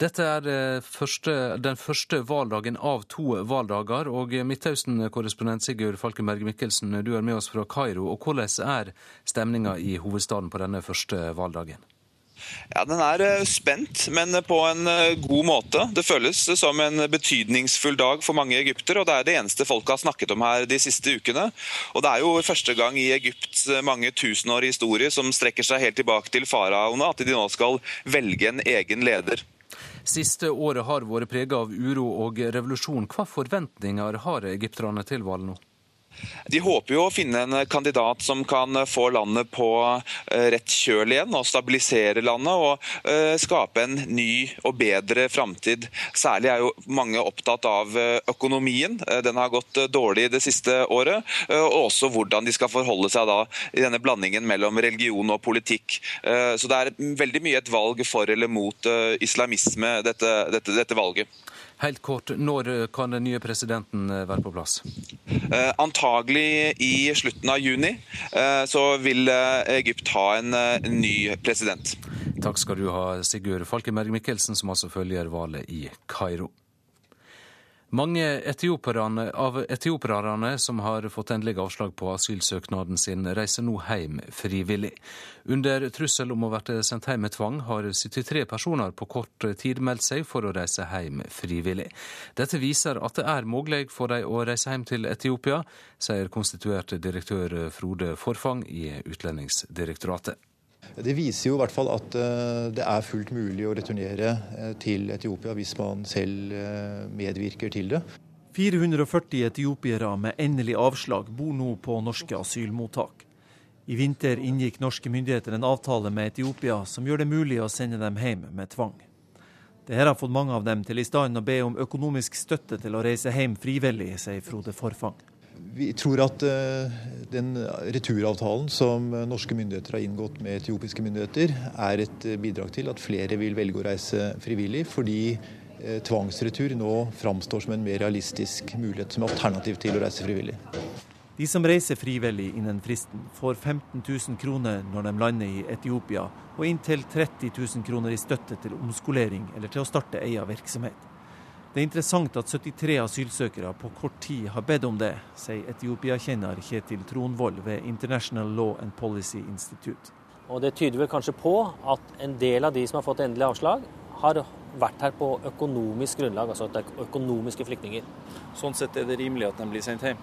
Dette er første, den første valdagen av to valdager, og Midtøsten-korrespondent Sigurd Falkenberg Mikkelsen, du er med oss fra Kairo. og Hvordan er stemninga i hovedstaden på denne første valdagen? Ja, Den er eh, spent, men på en eh, god måte. Det føles som en betydningsfull dag for mange egyptere, og det er det eneste folk har snakket om her de siste ukene. Og Det er jo første gang i Egypts eh, mange tusenårige historie som strekker seg helt tilbake til faraoene, at de nå skal velge en egen leder. Siste året har vært preget av uro og revolusjon. Hva forventninger har egypterne til valget nå? De håper jo å finne en kandidat som kan få landet på eh, rett kjøl igjen, og stabilisere landet og eh, skape en ny og bedre framtid. Særlig er jo mange opptatt av eh, økonomien. Den har gått dårlig det siste året. Og også hvordan de skal forholde seg da i denne blandingen mellom religion og politikk. Så det er veldig mye et valg for eller mot islamisme, dette, dette, dette valget. Helt kort, Når kan den nye presidenten eh, være på plass? Eh, antagelig i slutten av juni eh, så vil eh, Egypt ha en, eh, en, ny president. Takk skal du ha, Sigurd Falkenberg Mikkelsen, som altså følger valget i Kairo. Mange av etioperne som har fått endelig avslag på asylsøknaden sin, reiser nå hjem frivillig. Under trussel om å bli sendt hjem med tvang, har 73 personer på kort tid meldt seg for å reise hjem frivillig. Dette viser at det er mulig for dem å reise hjem til Etiopia, sier konstituert direktør Frode Forfang i Utlendingsdirektoratet. Det viser jo i hvert fall at eh, det er fullt mulig å returnere eh, til Etiopia hvis man selv eh, medvirker til det. 440 etiopiere med endelig avslag bor nå på norske asylmottak. I vinter inngikk norske myndigheter en avtale med Etiopia som gjør det mulig å sende dem hjem med tvang. Dette har fått mange av dem til i stand å be om økonomisk støtte til å reise hjem frivillig, sier Frode Forfang. Vi tror at eh, den returavtalen som norske myndigheter har inngått med etiopiske myndigheter, er et bidrag til at flere vil velge å reise frivillig, fordi eh, tvangsretur nå framstår som en mer realistisk mulighet som alternativ til å reise frivillig. De som reiser frivillig innen fristen, får 15 000 kroner når de lander i Etiopia, og inntil 30 000 kroner i støtte til omskolering eller til å starte egen virksomhet. Det er interessant at 73 asylsøkere på kort tid har bedt om det, sier Etiopia-kjenner Kjetil Tronvold ved International Law and Policy Institute. Og Det tyder vel kanskje på at en del av de som har fått endelig avslag, har vært her på økonomisk grunnlag, altså at det er økonomiske flyktninger. Sånn sett er det rimelig at de blir sendt hjem?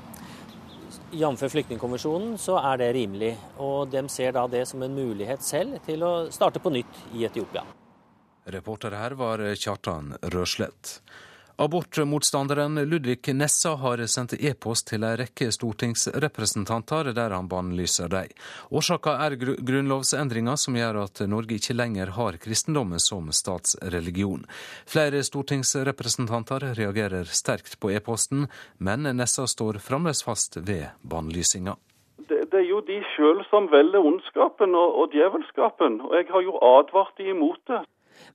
Jf. flyktningkonvensjonen så er det rimelig. Og de ser da det som en mulighet selv til å starte på nytt i Etiopia. Reporter her var Kjartan Røslett. Abortmotstanderen Ludvig Nessa har sendt e-post til en rekke stortingsrepresentanter der han bannlyser dem. Årsaka er grunnlovsendringa som gjør at Norge ikke lenger har kristendommen som statsreligion. Flere stortingsrepresentanter reagerer sterkt på e-posten, men Nessa står fremdeles fast ved bannlysinga. Det, det, er jo de sjøl som velger ondskapen og, og djevelskapen, og jeg har jo advart de imot det.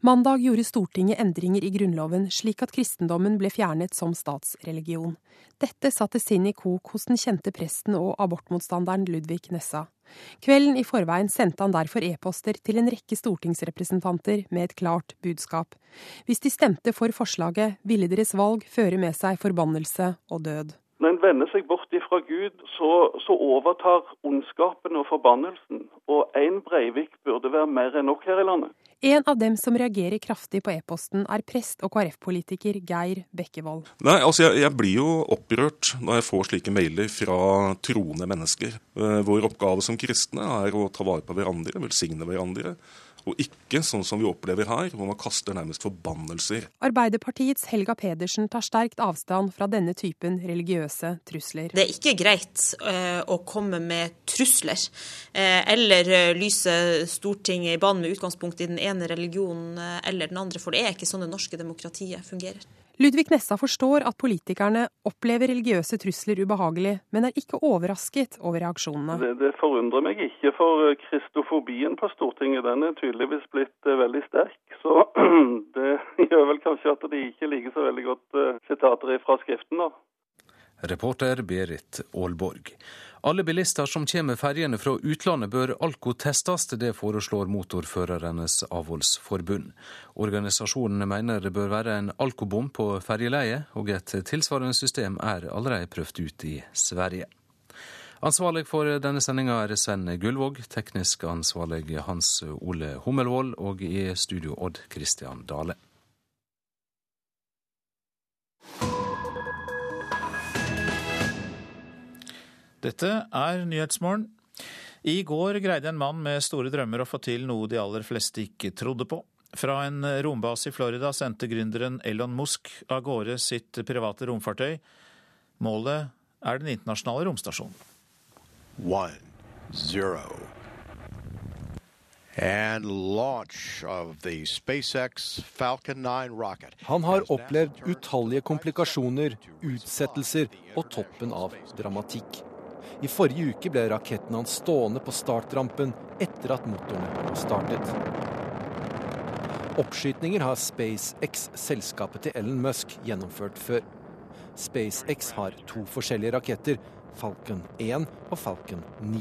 Mandag gjorde Stortinget endringer i Grunnloven slik at kristendommen ble fjernet som statsreligion. Dette satte sinn i kok hos den kjente presten og abortmotstanderen Ludvig Nessa. Kvelden i forveien sendte han derfor e-poster til en rekke stortingsrepresentanter med et klart budskap. Hvis de stemte for forslaget, ville deres valg føre med seg forbannelse og død. Når en vender seg bort ifra Gud, så, så overtar ondskapen og forbannelsen. Og én Breivik burde være mer enn nok her i landet. En av dem som reagerer kraftig på e-posten, er prest og KrF-politiker Geir Bekkevold. Nei, altså jeg, jeg, blir jo opprørt når jeg får slike mailer fra troende mennesker. Eh, vår oppgave som kristne er å ta vare på hverandre, velsigne hverandre. Og ikke sånn som vi opplever her, hvor man kaster nærmest forbannelser. Arbeiderpartiets Helga Pedersen tar sterkt avstand fra denne typen religiøse trusler. Det er ikke greit uh, å komme med trusler uh, eller uh, lyse Stortinget i banen med utgangspunkt i den ene religionen eller den andre, for det er ikke sånn det norske demokratiet fungerer. Ludvig Nessa forstår at politikerne opplever religiøse trusler ubehagelig, men er ikke overrasket over reaksjonene. Det, det forundrer meg ikke, for kristofobien på Stortinget den er tydeligvis blitt uh, veldig sterk. Så det gjør vel kanskje at de ikke liker så veldig godt uh, sitater fra Skriften. da. Reporter Berit Aalborg. Alle bilister som kommer med ferjene fra utlandet bør alkotestes. Det foreslår Motorførernes avholdsforbund. Organisasjonene mener det bør være en alkobom på ferjeleiet, og et tilsvarende system er allerede prøvd ut i Sverige. Ansvarlig for denne sendinga er Sven Gullvåg, teknisk ansvarlig Hans Ole Hummelvold, og i studio Odd Christian Dale. Dette er Nyhetsmorgen. I går greide en mann med store drømmer å få til noe de aller fleste ikke trodde på. Fra en rombase i Florida sendte gründeren Elon Musk av gårde sitt private romfartøy. Målet er den internasjonale romstasjonen. One, zero. Han har opplevd utallige komplikasjoner, utsettelser og toppen av dramatikk. I forrige uke ble raketten hans stående på startrampen etter at motorene var startet. Oppskytninger har SpaceX, selskapet til Ellen Musk, gjennomført før. SpaceX har to forskjellige raketter, Falcon 1 og Falcon 9.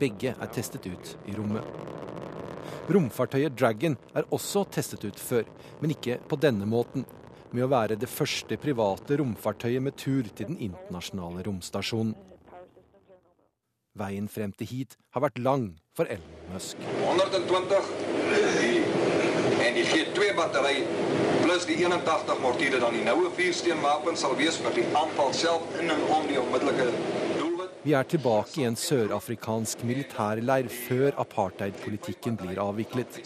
Begge er testet ut i rommet. Romfartøyet Dragon er også testet ut før, men ikke på denne måten. Med å være det første private romfartøyet med tur til den internasjonale romstasjonen. Veien frem til hit har vært lang for Elon Musk. 120 en die gee twee battery plus die 81 mortiere dan die noue viersteenwapen sal wees vir die aanval self in en om die onmiddellike vi er tilbake i en sørafrikansk militærleir før apartheidpolitikken blir avviklet.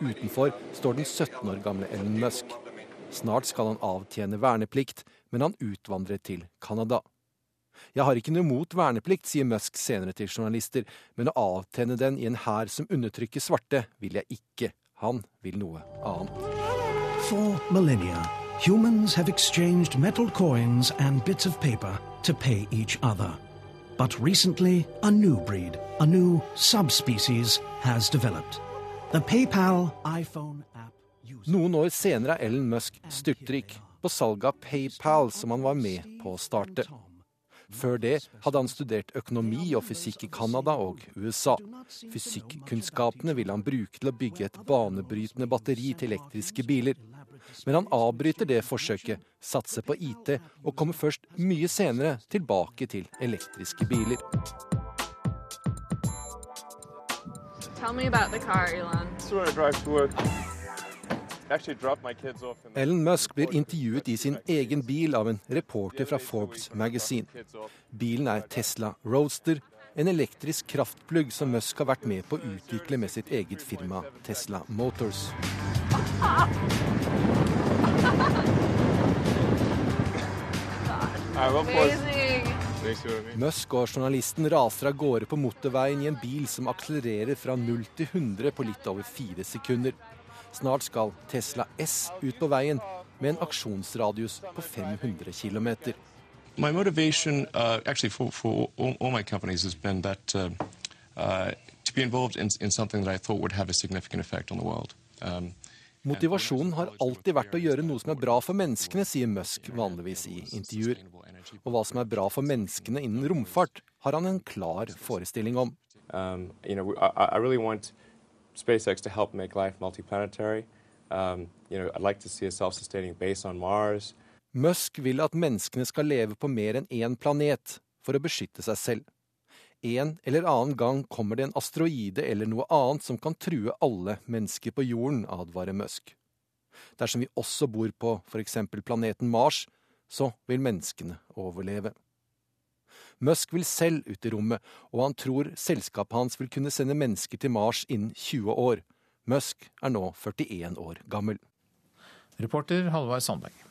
Utenfor står den 17 år gamle Ellen Musk. Snart skal han avtjene verneplikt, men han utvandrer til Canada. Jeg har ikke noe mot verneplikt, sier Musk senere til journalister, men å avtenne den i en hær som undertrykker svarte, vil jeg ikke. Han vil noe annet. For millennia, humans have exchanged metal coins and bits of paper to pay each other. But recently, a new breed, a new subspecies, has developed. The PayPal iPhone app Noen år senere er Ellen Musk styrtrik på salget av PayPal, som han var med på å starte. Før det hadde han studert økonomi og fysikk i Canada og USA. Fysikkunnskapene ville han bruke til å bygge et banebrytende batteri til elektriske biler. Men han avbryter det forsøket, satser på IT og kommer først mye senere tilbake til elektriske biler. Tell me about the car, Elon. So I drive to work. Ellen Musk blir intervjuet i sin egen bil av en reporter fra Forbes Magazine. Bilen er Tesla Roadster, en elektrisk kraftplugg som Musk har vært med på å utvikle med sitt eget firma Tesla Motors. Musk og journalisten raser av gårde på motorveien i en bil som akselererer fra 0 til 100 på litt over fire sekunder. Snart skal Tesla S ut på veien med en aksjonsradius på 500 km. My motivation uh, actually for, for all, all my companies has been that uh, uh, to be involved in, in something that I thought would have a significant effect on the world. Um, Motivasjonen har alltid vært å gjøre noe som er bra for menneskene, sier Musk vanligvis i intervjuer. Og hva som er bra for menneskene innen romfart, har han en klar forestilling om. Um, you know, I, I really want SpaceX to help make life multiplanetary. Um, you know, I'd like to see a self-sustaining base on Mars. Musk vil at menneskene skal leve på mer enn én planet for å beskytte seg selv. En eller annen gang kommer det en asteroide eller noe annet som kan true alle mennesker på jorden, advarer Musk. Dersom vi også bor på f.eks. planeten Mars, så vil menneskene overleve. Musk vil selv ut i rommet, og han tror selskapet hans vil kunne sende mennesker til Mars innen 20 år. Musk er nå 41 år gammel. Reporter Halvard Sandberg.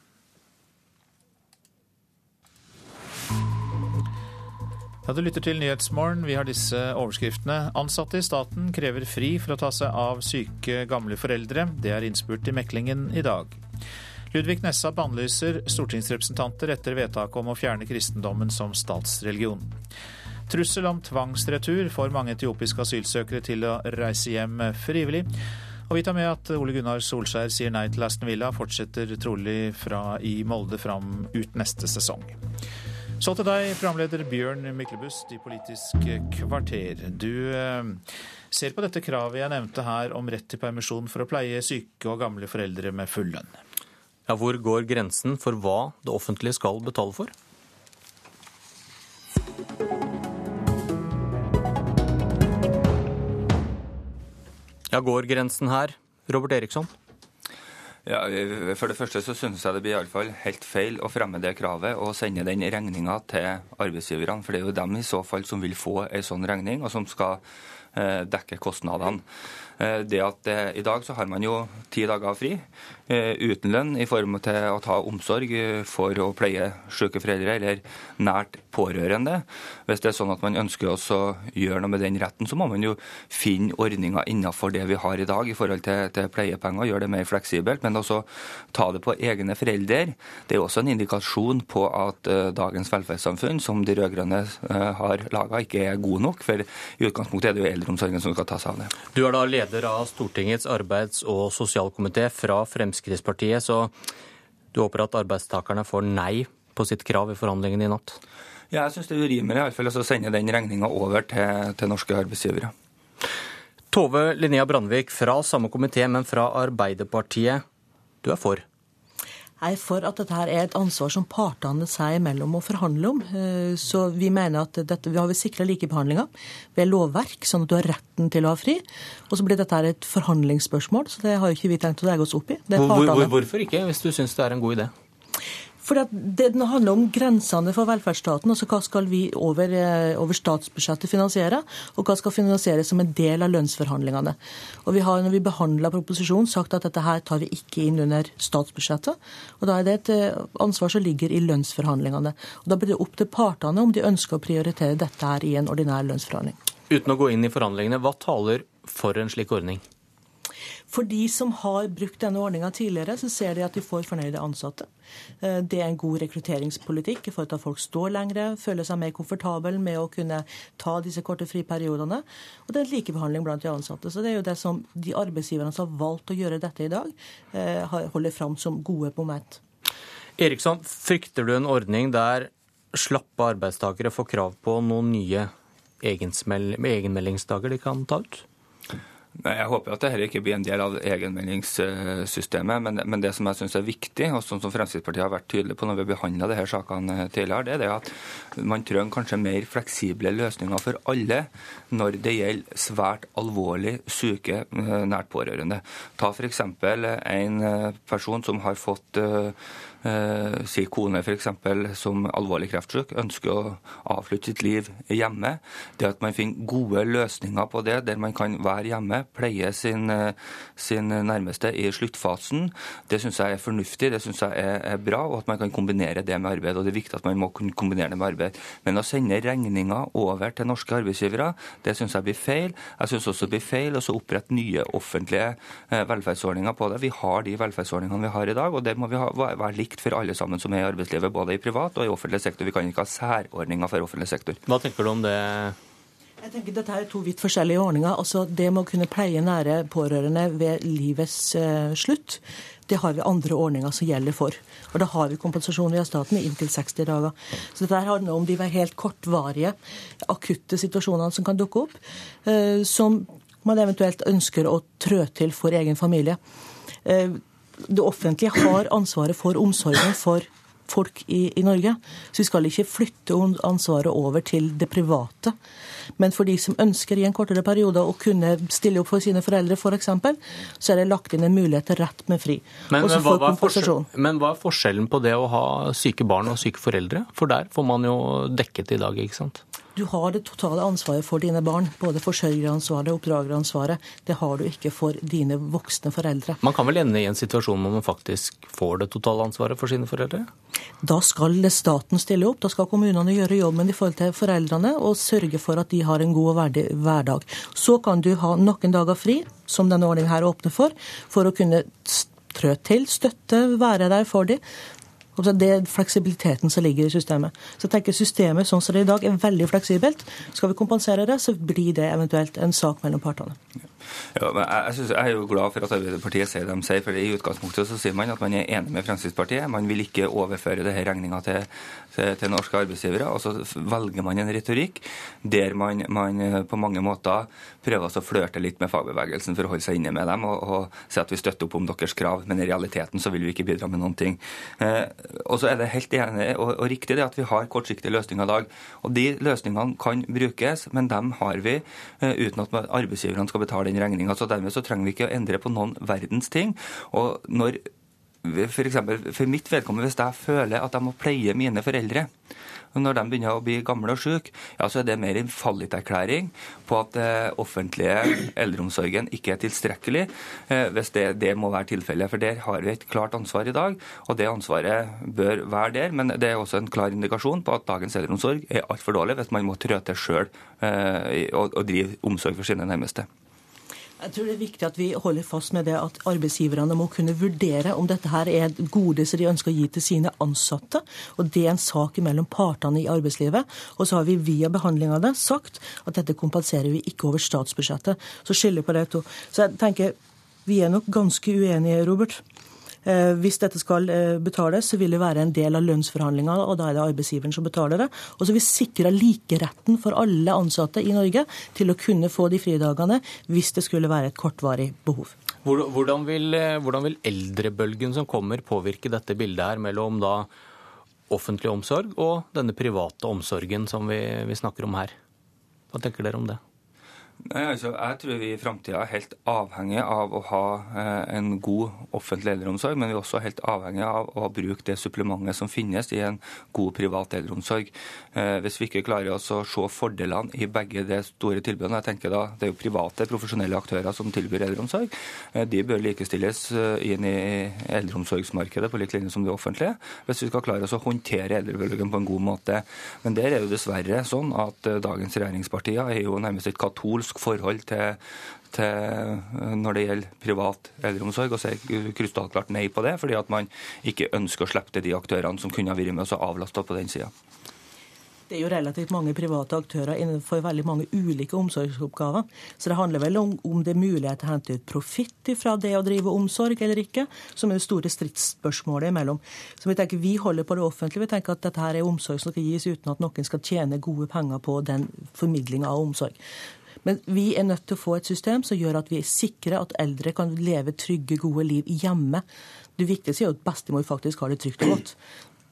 Ja, Du lytter til Nyhetsmorgen. Vi har disse overskriftene. Ansatte i staten krever fri for å ta seg av syke, gamle foreldre. Det er innspurt i meklingen i dag. Ludvig Nessa bannlyser stortingsrepresentanter etter vedtaket om å fjerne kristendommen som statsreligion. Trussel om tvangsretur får mange etiopiske asylsøkere til å reise hjem frivillig. Og vi tar med at Ole Gunnar Solskjær sier nei til Aston Villa, fortsetter trolig fra i Molde fram ut neste sesong. Så til deg, programleder Bjørn Myklebust i Politisk kvarter. Du eh, ser på dette kravet jeg nevnte her om rett til permisjon for å pleie syke og gamle foreldre med full lønn. Ja, hvor går grensen for hva det offentlige skal betale for? Ja, går grensen her? Robert Eriksson? Ja, For det første så synes jeg det blir i alle fall helt feil å fremme det kravet og sende den regninga til arbeidsgiverne. For det er jo dem i så fall som vil få en sånn regning, og som skal eh, dekke kostnadene. Eh, det at eh, I dag så har man jo ti dager fri uten lønn i form til å ta omsorg for å pleie syke foreldre eller nært pårørende. Hvis det er sånn at man ønsker å gjøre noe med den retten, så må man jo finne ordninger innenfor det vi har i dag i forhold til, til pleiepenger, gjøre det mer fleksibelt. Men også ta det på egne foreldre. Det er også en indikasjon på at uh, dagens velferdssamfunn, som de rød-grønne har laga, ikke er god nok. For i utgangspunktet er det jo eldreomsorgen som skal ta seg av det. Du er da leder av Stortingets arbeids- og sosialkomité fra Fremskrittspartiet, så du håper at arbeidstakerne får nei på sitt krav i forhandlingene i natt? Ja, jeg syns det er urimelig i alle fall å sende den regninga over til, til norske arbeidsgivere. Tove Linnea Brandvik fra samme komité, men fra Arbeiderpartiet. Du er for? Er for at dette her er et ansvar som partene seg imellom å forhandle om. Eh, så vi mener at dette, vi har sikra likebehandlinga ved lovverk, sånn at du har retten til å ha fri. Og så blir dette her et forhandlingsspørsmål, så det har ikke vi tenkt å legge oss opp i. Hvor, hvor, hvorfor ikke, hvis du syns det er en god idé? For det handler om grensene for velferdsstaten. altså Hva skal vi over, eh, over, statsbudsjettet finansiere, og hva skal finansieres som en del av lønnsforhandlingene. Og Vi har når vi behandla proposisjonen sagt at dette her tar vi ikke inn under statsbudsjettet. og Da er det et eh, ansvar som ligger i lønnsforhandlingene. Og Da blir det opp til partene om de ønsker å prioritere dette her i en ordinær lønnsforhandling. Uten å gå inn i forhandlingene, hva taler for en slik ordning? For de som har brukt denne ordninga tidligere, så ser de at de får fornøyde ansatte. Eh, det er en god rekrutteringspolitikk for at folk står lengre, føler seg mer komfortable med å kunne ta disse korte friperiodene. Og det er en likebehandling blant de ansatte. Så det er jo det som de arbeidsgiverne som har valgt å gjøre dette i dag, eh, holder fram som gode moment. Eriksson, frykter du en ordning der slappe arbeidstakere får krav på noen nye egenmeldingsdager de kan ta ut? Jeg håper at dette ikke blir en del av egenmeldingssystemet. Men, men det som jeg syns er viktig, og som Fremskrittspartiet har vært tydelig på når vi har disse sakene tidligere, det er det at man trenger kanskje mer fleksible løsninger for alle når det gjelder svært alvorlig syke eh, nært pårørende. Ta f.eks. en eh, person som har fått eh, si kone f.eks. som alvorlig kreftsyk ønsker å avslutte sitt liv hjemme. Det at man finner gode løsninger på det, der man kan være hjemme, pleie sin, eh, sin nærmeste i sluttfasen, det syns jeg er fornuftig, det syns jeg er, er, bra, og at man kan kombinere det med arbeid. og Det er viktig at man må kunne kombinere det med arbeid. Men å sende regninga over til norske arbeidsgivere, det syns jeg blir feil. Jeg syns også det blir feil å opprette nye offentlige eh, velferdsordninger på det. Vi har de velferdsordningene vi har i dag, og det må vi ha, være likt likt for alle sammen som er i arbeidslivet, både i privat og i offentlig sektor. Vi kan ikke ha særordninger for offentlig sektor. Hva tenker du om det? Jeg tenker Dette er to vidt forskjellige ordninger. Altså Det med å kunne pleie nære pårørende ved livets uh, slutt, det har vi andre ordninger som gjelder for. Og Da har vi kompensasjon via staten i inntil 60 dager. Så dette handler om de helt kortvarige, akutte situasjonene som kan dukke opp, uh, som man eventuelt ønsker å trø til for egen familie. Uh, det offentlige har ansvaret for omsorgen for folk i, i, Norge. Så vi skal ikke flytte ansvaret over til det private. Men for de som ønsker i en kortere periode å kunne stille opp for sine foreldre f.eks., for så er det lagt inn en mulighet til rett med fri. Men, men, hva men, hva er forskjellen på det å ha syke barn og syke foreldre? For der får man jo dekket i dag, ikke sant? Du har det totale ansvaret for dine barn. Både forsørgeransvaret og oppdrageransvaret. Det har du ikke for dine voksne foreldre. Man kan vel ende i en situasjon hvor man faktisk får det totale ansvaret for sine foreldre? Da skal staten stille opp. Da skal kommunene gjøre jobben i forhold til foreldrene og sørge for at de har en god og verdig hverdag. Så kan du ha noen dager fri, som denne ordningen her åpner for, for å kunne trø til, støtte, være der for dem. Det er fleksibiliteten som ligger i systemet. Så jeg tenker Systemet sånn som det er i dag er veldig fleksibelt. Skal vi kompensere det, så blir det eventuelt en sak mellom partene. Ja, men jeg, synes, jeg, er jo glad for at Arbeiderpartiet sier det de sier. for I utgangspunktet så sier man at man er enig med Fremskrittspartiet. Man vil ikke overføre denne regninga til, til, norske arbeidsgivere. Og så velger man en retorikk der man, man eh, på mange måter prøver å flørte litt med fagbevegelsen for å holde seg inne med dem og, og si at vi støtter opp om deres krav, men i realiteten så vil vi ikke bidra med noen ting. Eh, og så er det helt enig og, og riktig det at vi har kortsiktige løsninger i dag. Og de løsningene kan brukes, men dem har vi eh, uten at arbeidsgiverne skal betale den regninga. Dermed så trenger vi ikke å endre på noen verdens ting. Og når for, eksempel, for mitt vedkommende, hvis jeg føler at jeg må pleie mine foreldre, når de begynner å bli gamle og syke, ja, så er det mer en fallitterklæring på at den eh, offentlige eldreomsorgen ikke er tilstrekkelig, eh, hvis det, det må være tilfellet. For der har vi et klart ansvar i dag, og det ansvaret bør være der. Men det er også en klar indikasjon på at dagens eldreomsorg er altfor dårlig hvis man må trå til sjøl eh, og, og drive omsorg for sine nærmeste. Jeg tror det er viktig at vi holder fast med det at arbeidsgiverne må kunne vurdere om dette her er gode som de ønsker å gi til sine ansatte. Og det er en sak mellom partene i arbeidslivet. Og så har vi via behandling av det sagt at dette kompenserer vi ikke over statsbudsjettet. Så skylder på det to. Så jeg tenker vi er nok ganske uenige, Robert. Eh, hvis dette skal eh, betales, så vil det være en del av lønnsforhandlingene, og da er det arbeidsgiveren som betaler det. Og så vil vi sikre likeretten for alle ansatte i Norge til å kunne få de fridagene hvis det skulle være et kortvarig behov. Hvordan vil, eh, hvordan vil eldrebølgen som kommer påvirke dette bildet her mellom da offentlig omsorg og denne private omsorgen som vi, vi snakker om her? Hva tenker dere om det? Nei, altså, Jeg tror vi i framtida er helt avhengig av å ha eh, en god offentlig eldreomsorg, men vi er også helt avhengig av å bruke det supplementet som finnes i en god privat eldreomsorg. Eh, hvis vi ikke klarer å se fordelene i begge de store tilbudene, jeg tenker da, det er jo private, profesjonelle aktører som tilbyr eldreomsorg, eh, de bør likestilles eh, inn i eldreomsorgsmarkedet på lik linje som det offentlige, hvis vi skal klare oss å håndtere eldrebølgen på en god måte. Men der er jo dessverre sånn at eh, dagens regjeringspartier er jo nærmest et katolsk kritisk forhold til, til eh, når det gjelder privat eldreomsorg, og sier krystallklart nei på det, fordi at man ikke ønsker å slippe til de aktørene som kunne ha vært med oss og avlasta på den sida. Det er jo relativt mange private aktører innenfor veldig mange ulike omsorgsoppgaver. Så det handler vel om, om det er mulighet til å hente ut profitt fra det å drive omsorg eller ikke, som er det store stridsspørsmålet imellom. Så vi tenker vi holder på det offentlige. Vi tenker at dette her er omsorg som skal gis uten at noen skal tjene gode penger på den formidlinga av omsorg. Men vi er nødt til å få et system som gjør at vi er sikre at eldre kan leve trygge, gode liv hjemme. Det viktigste er jo at bestemor faktisk har det trygt og godt.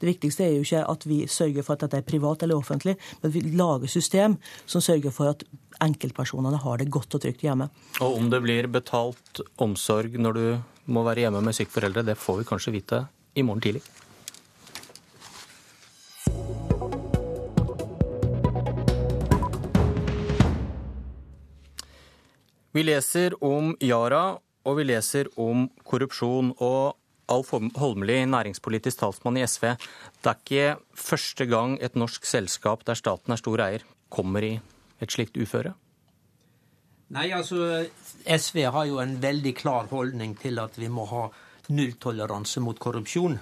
Det viktigste er jo ikke at vi sørger for at dette er privat eller offentlig, men at vi lager system som sørger for at enkeltpersonene har det godt og trygt hjemme. Og om det blir betalt omsorg når du må være hjemme med syke foreldre, det får vi kanskje vite i morgen tidlig. Vi leser om Yara, og vi leser om korrupsjon. Og Alf Holmelid, næringspolitisk talsmann i SV. Det er ikke første gang et norsk selskap der staten er stor eier, kommer i et slikt uføre? Nei, altså SV har jo en veldig klar holdning til at vi må ha nulltoleranse mot korrupsjon.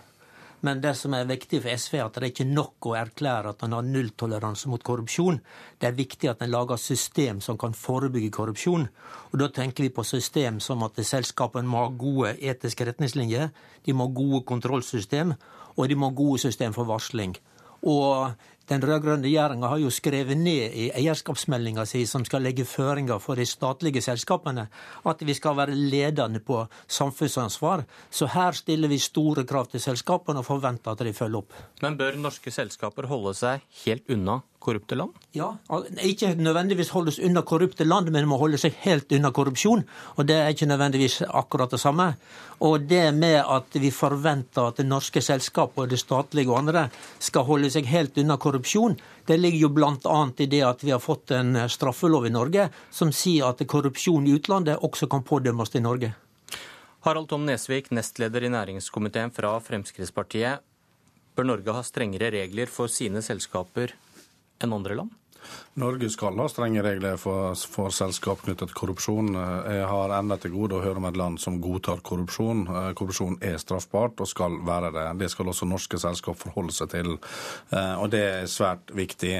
Men det som er viktig for SV, er at det er ikke nok å erklære at man har nulltoleranse mot korrupsjon. Det er viktig at en lager system som kan forebygge korrupsjon. Og Da tenker vi på system som at selskapene må ha gode etiske retningslinjer, de må ha gode kontrollsystem, og de må ha gode system for varsling. Og Den rød-grønne regjeringa har jo skrevet ned i eierskapsmeldinga si, som skal legge føringer for de statlige selskapene, at vi skal være ledende på samfunnsansvar. Så her stiller vi store krav til selskapene og forventer at de følger opp. Men bør norske selskaper holde seg helt unna korrupte land? Ja, ikke nødvendigvis holdes unna korrupte land, men må holde seg helt unna korrupsjon. Og det er ikke nødvendigvis akkurat det samme. Og det med at vi forventer at det norske selskap, det statlige og andre, skal holde seg helt unna korrupsjon, det ligger jo bl.a. i det at vi har fått en straffelov i Norge som sier at korrupsjon i utlandet også kan pådømmes i Norge. Harald Tom Nesvik, nestleder i næringskomiteen fra Fremskrittspartiet. Bør Norge ha strengere regler for sine selskaper enn andre land? Norge skal ha strenge regler for, for selskap knyttet til korrupsjon. Jeg har ennå til gode å høre om et land som godtar korrupsjon. Eh, korrupsjon er straffbart og skal være det. Det skal også norske selskap forholde seg til. Eh, og det er svært viktig.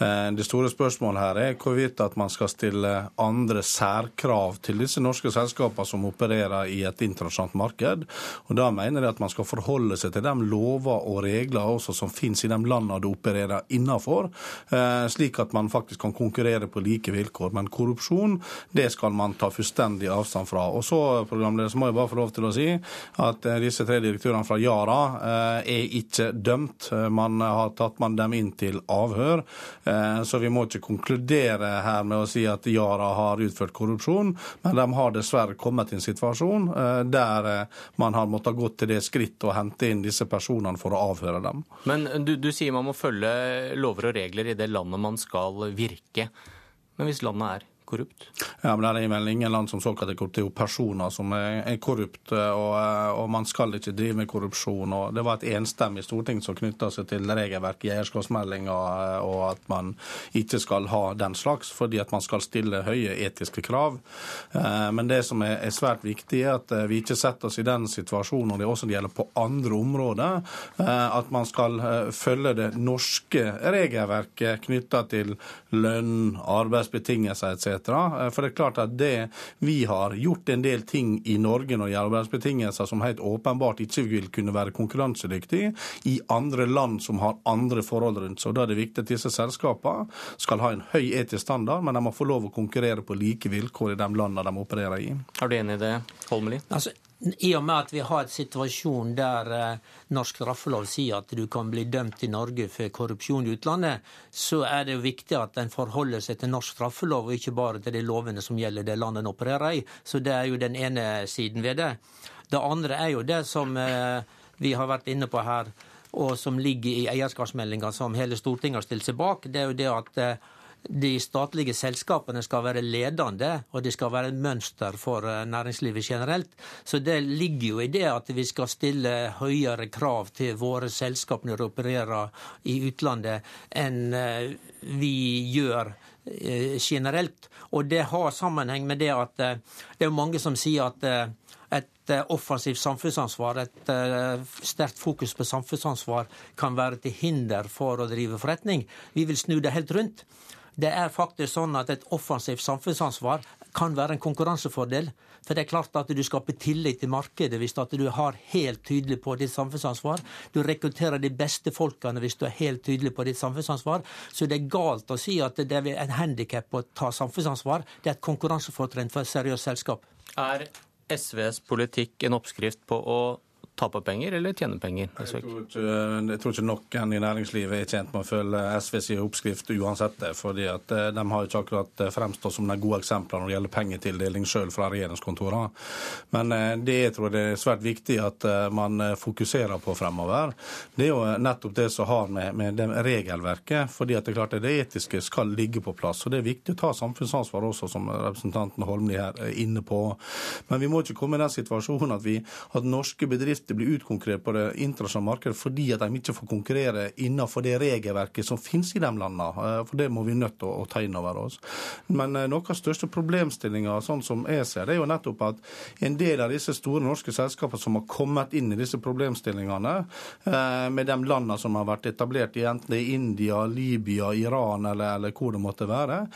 Eh, det store spørsmålet her er hvorvidt at man skal stille andre særkrav til disse norske selskapene som opererer i et internasjonalt marked. Og Da mener jeg at man skal forholde seg til de lover og regler som finnes i de landene du opererer innenfor, slik at man faktisk kan konkurrere på like vilkår. Men korrupsjon, det skal man ta fullstendig avstand fra. Og så, programleder, så må jeg bare få lov til å si at eh, disse tre direktørene fra Yara eh, er ikke dømt. Eh, man har tatt man dem inn til avhør. Så vi må ikke konkludere her med å si at Yara har utført korrupsjon, men de har dessverre kommet i en situasjon der man har måttet gå til det skritt å hente inn disse personene for å avhøre dem. Men du, du sier man må følge lover og regler i det landet man skal virke. Men hvis landet er korrupt? Ja, men Det er vel ingen land som såkalt er korrupte. Det er jo personer som er, er korrupte, og, og, man skal ikke drive med korrupsjon. og Det var et enstemmig storting som knytta seg til regelverket i eierskapsmeldinga, og at man ikke skal ha den slags, fordi at man skal stille høye etiske krav. Eh, men det som er, er svært viktig, er at vi ikke setter oss i den situasjonen, og det også gjelder på andre områder, eh, at man skal eh, følge det norske regelverket knytta til lønn, arbeidsbetingelser etc Eh, for det er klart at det vi har gjort en del ting i Norge når det gjelder arbeidsbetingelser som helt åpenbart ikke vil kunne være konkurransedyktige i andre land som har andre forhold rundt seg. Da er det viktig at disse selskapene skal ha en høy etisk standard, men de må få lov å konkurrere på like vilkår i de landene de opererer i. Er du enig i det, Holmelid? Altså, i og med at vi har en situasjon der eh, norsk straffelov sier at du kan bli dømt i Norge for korrupsjon i utlandet, så er det jo viktig at en forholder seg til norsk straffelov, og ikke bare til de lovene som gjelder det landet en opererer i. Så det er jo den ene siden ved det. Det andre er jo det som eh, vi har vært inne på her, og som ligger i eierskapsmeldinga som hele Stortinget har stilt seg bak. Det er jo det at eh, de statlige selskapene skal være ledende, og de skal være et mønster for eh, næringslivet generelt. Så det ligger jo i det at vi skal stille høyere krav til våre selskap når de opererer i utlandet, enn eh, vi gjør eh, generelt. Og det har sammenheng med det at det er mange som sier at et offensivt samfunnsansvar, et sterkt fokus på samfunnsansvar, kan være til hinder for å drive forretning. Vi vil snu det helt rundt. Det er faktisk sånn at et offensivt samfunnsansvar kan være en konkurransefordel. For det er klart at du skaper tillit til markedet hvis at du har helt tydelig på ditt samfunnsansvar. Du rekrutterer de beste folkene hvis du er helt tydelig på ditt samfunnsansvar. Så det er galt å si at det er en handikap å ta samfunnsansvar. Det er et konkurransefortrinn for et seriøst selskap. Er SVs politikk en oppskrift på å tape penger eller tjene penger? Jeg tror, ikke, jeg tror ikke noen i næringslivet er tjent med å følge SVs oppskrift uansett fordi at eh, De har ikke akkurat eh, fremstått som de gode eksemplene når det gjelder pengetildeling selv fra regjeringskontorene. Men eh, det jeg tror det er svært viktig at man fokuserer på fremover, det er jo nettopp det som har med, med det regelverket. fordi at det er klart at det etiske skal ligge på plass. og Det er viktig å ta samfunnsansvar også, som representanten Holmli her er inne på. Men vi må ikke komme i den situasjonen at, vi, at norske bedrifter bedrifter blir utkonkurrert på det internasjonale markedet fordi at de ikke får konkurrere innenfor det regelverket som finnes i de landene. Eh, for det må vi nødt til å ta inn over oss. Men eh, noe av største problemstillinga, sånn som jeg ser det, er jo nettopp at en del av disse store norske selskapene som har kommet inn i disse problemstillingene, eh, med de landene som har vært etablert i enten det er India, Libya, Iran eller, eller hvor det måtte være,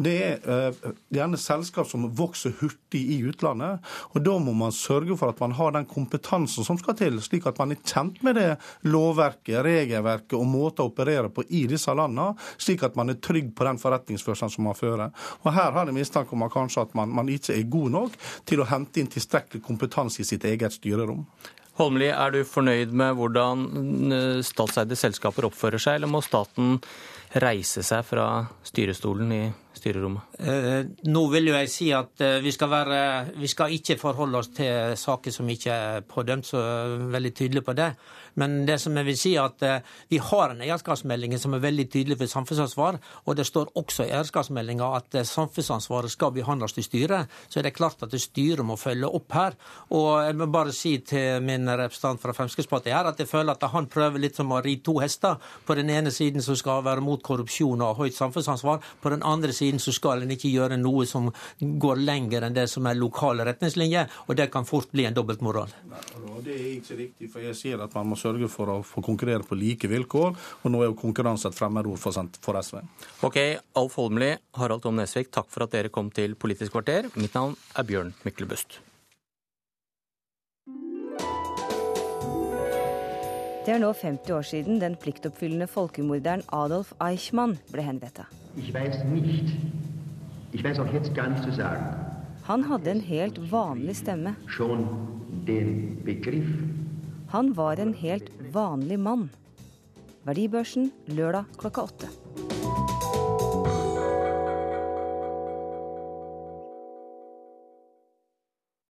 det er gjerne selskap som vokser hurtig i utlandet. Og da må man sørge for at man har den kompetansen som skal til, slik at man er kjent med det lovverket, regelverket og måter å operere på i disse landene, slik at man er trygg på den forretningsførselen som man fører. Og Her har jeg mistanke om at kanskje at man, man ikke er god nok til å hente inn tilstrekkelig kompetanse i sitt eget styrerom. Holmli, er du fornøyd med hvordan eh, statseide selskaper oppfører seg, eller må staten reise seg fra styrestolen i styrerommet? Eh, nå vil jo jeg si at eh, vi skal, være, vi skal ikke forholde oss til saker som ikke er pådømt, så veldig tydelig på det. Men det som jeg vil si at eh, vi har en eierskapsmelding som er veldig tydelig for samfunnsansvar. Og det står også i eierskapsmeldinga at eh, samfunnsansvaret skal behandles i styret. Så er det klart at styret må følge opp her. Og jeg må bare si til min representant fra Fremskrittspartiet her at jeg føler at han prøver litt som å ri to hester. På den ene siden så skal være mot korrupsjon og høyt samfunnsansvar. På den andre siden så skal en ikke gjøre noe som går lenger enn det som er lokale retningslinjer. Og det kan fort bli en dobbeltmoral. Det er ikke riktig, for jeg sier at man må sørge for å få konkurrere på like vilkår. Og nå er jo konkurranse et fremmedord for, for SV. Ok, Alf Holmli, Harald Tom Nesvik, takk for at dere kom til Politisk kvarter. Mitt navn er Bjørn Myklebust. Det er nå 50 år siden den pliktoppfyllende folkemorderen Adolf Eichmann ble henretta. Han hadde en helt vanlig stemme. Han var en helt vanlig mann. Verdibørsen lørdag klokka åtte.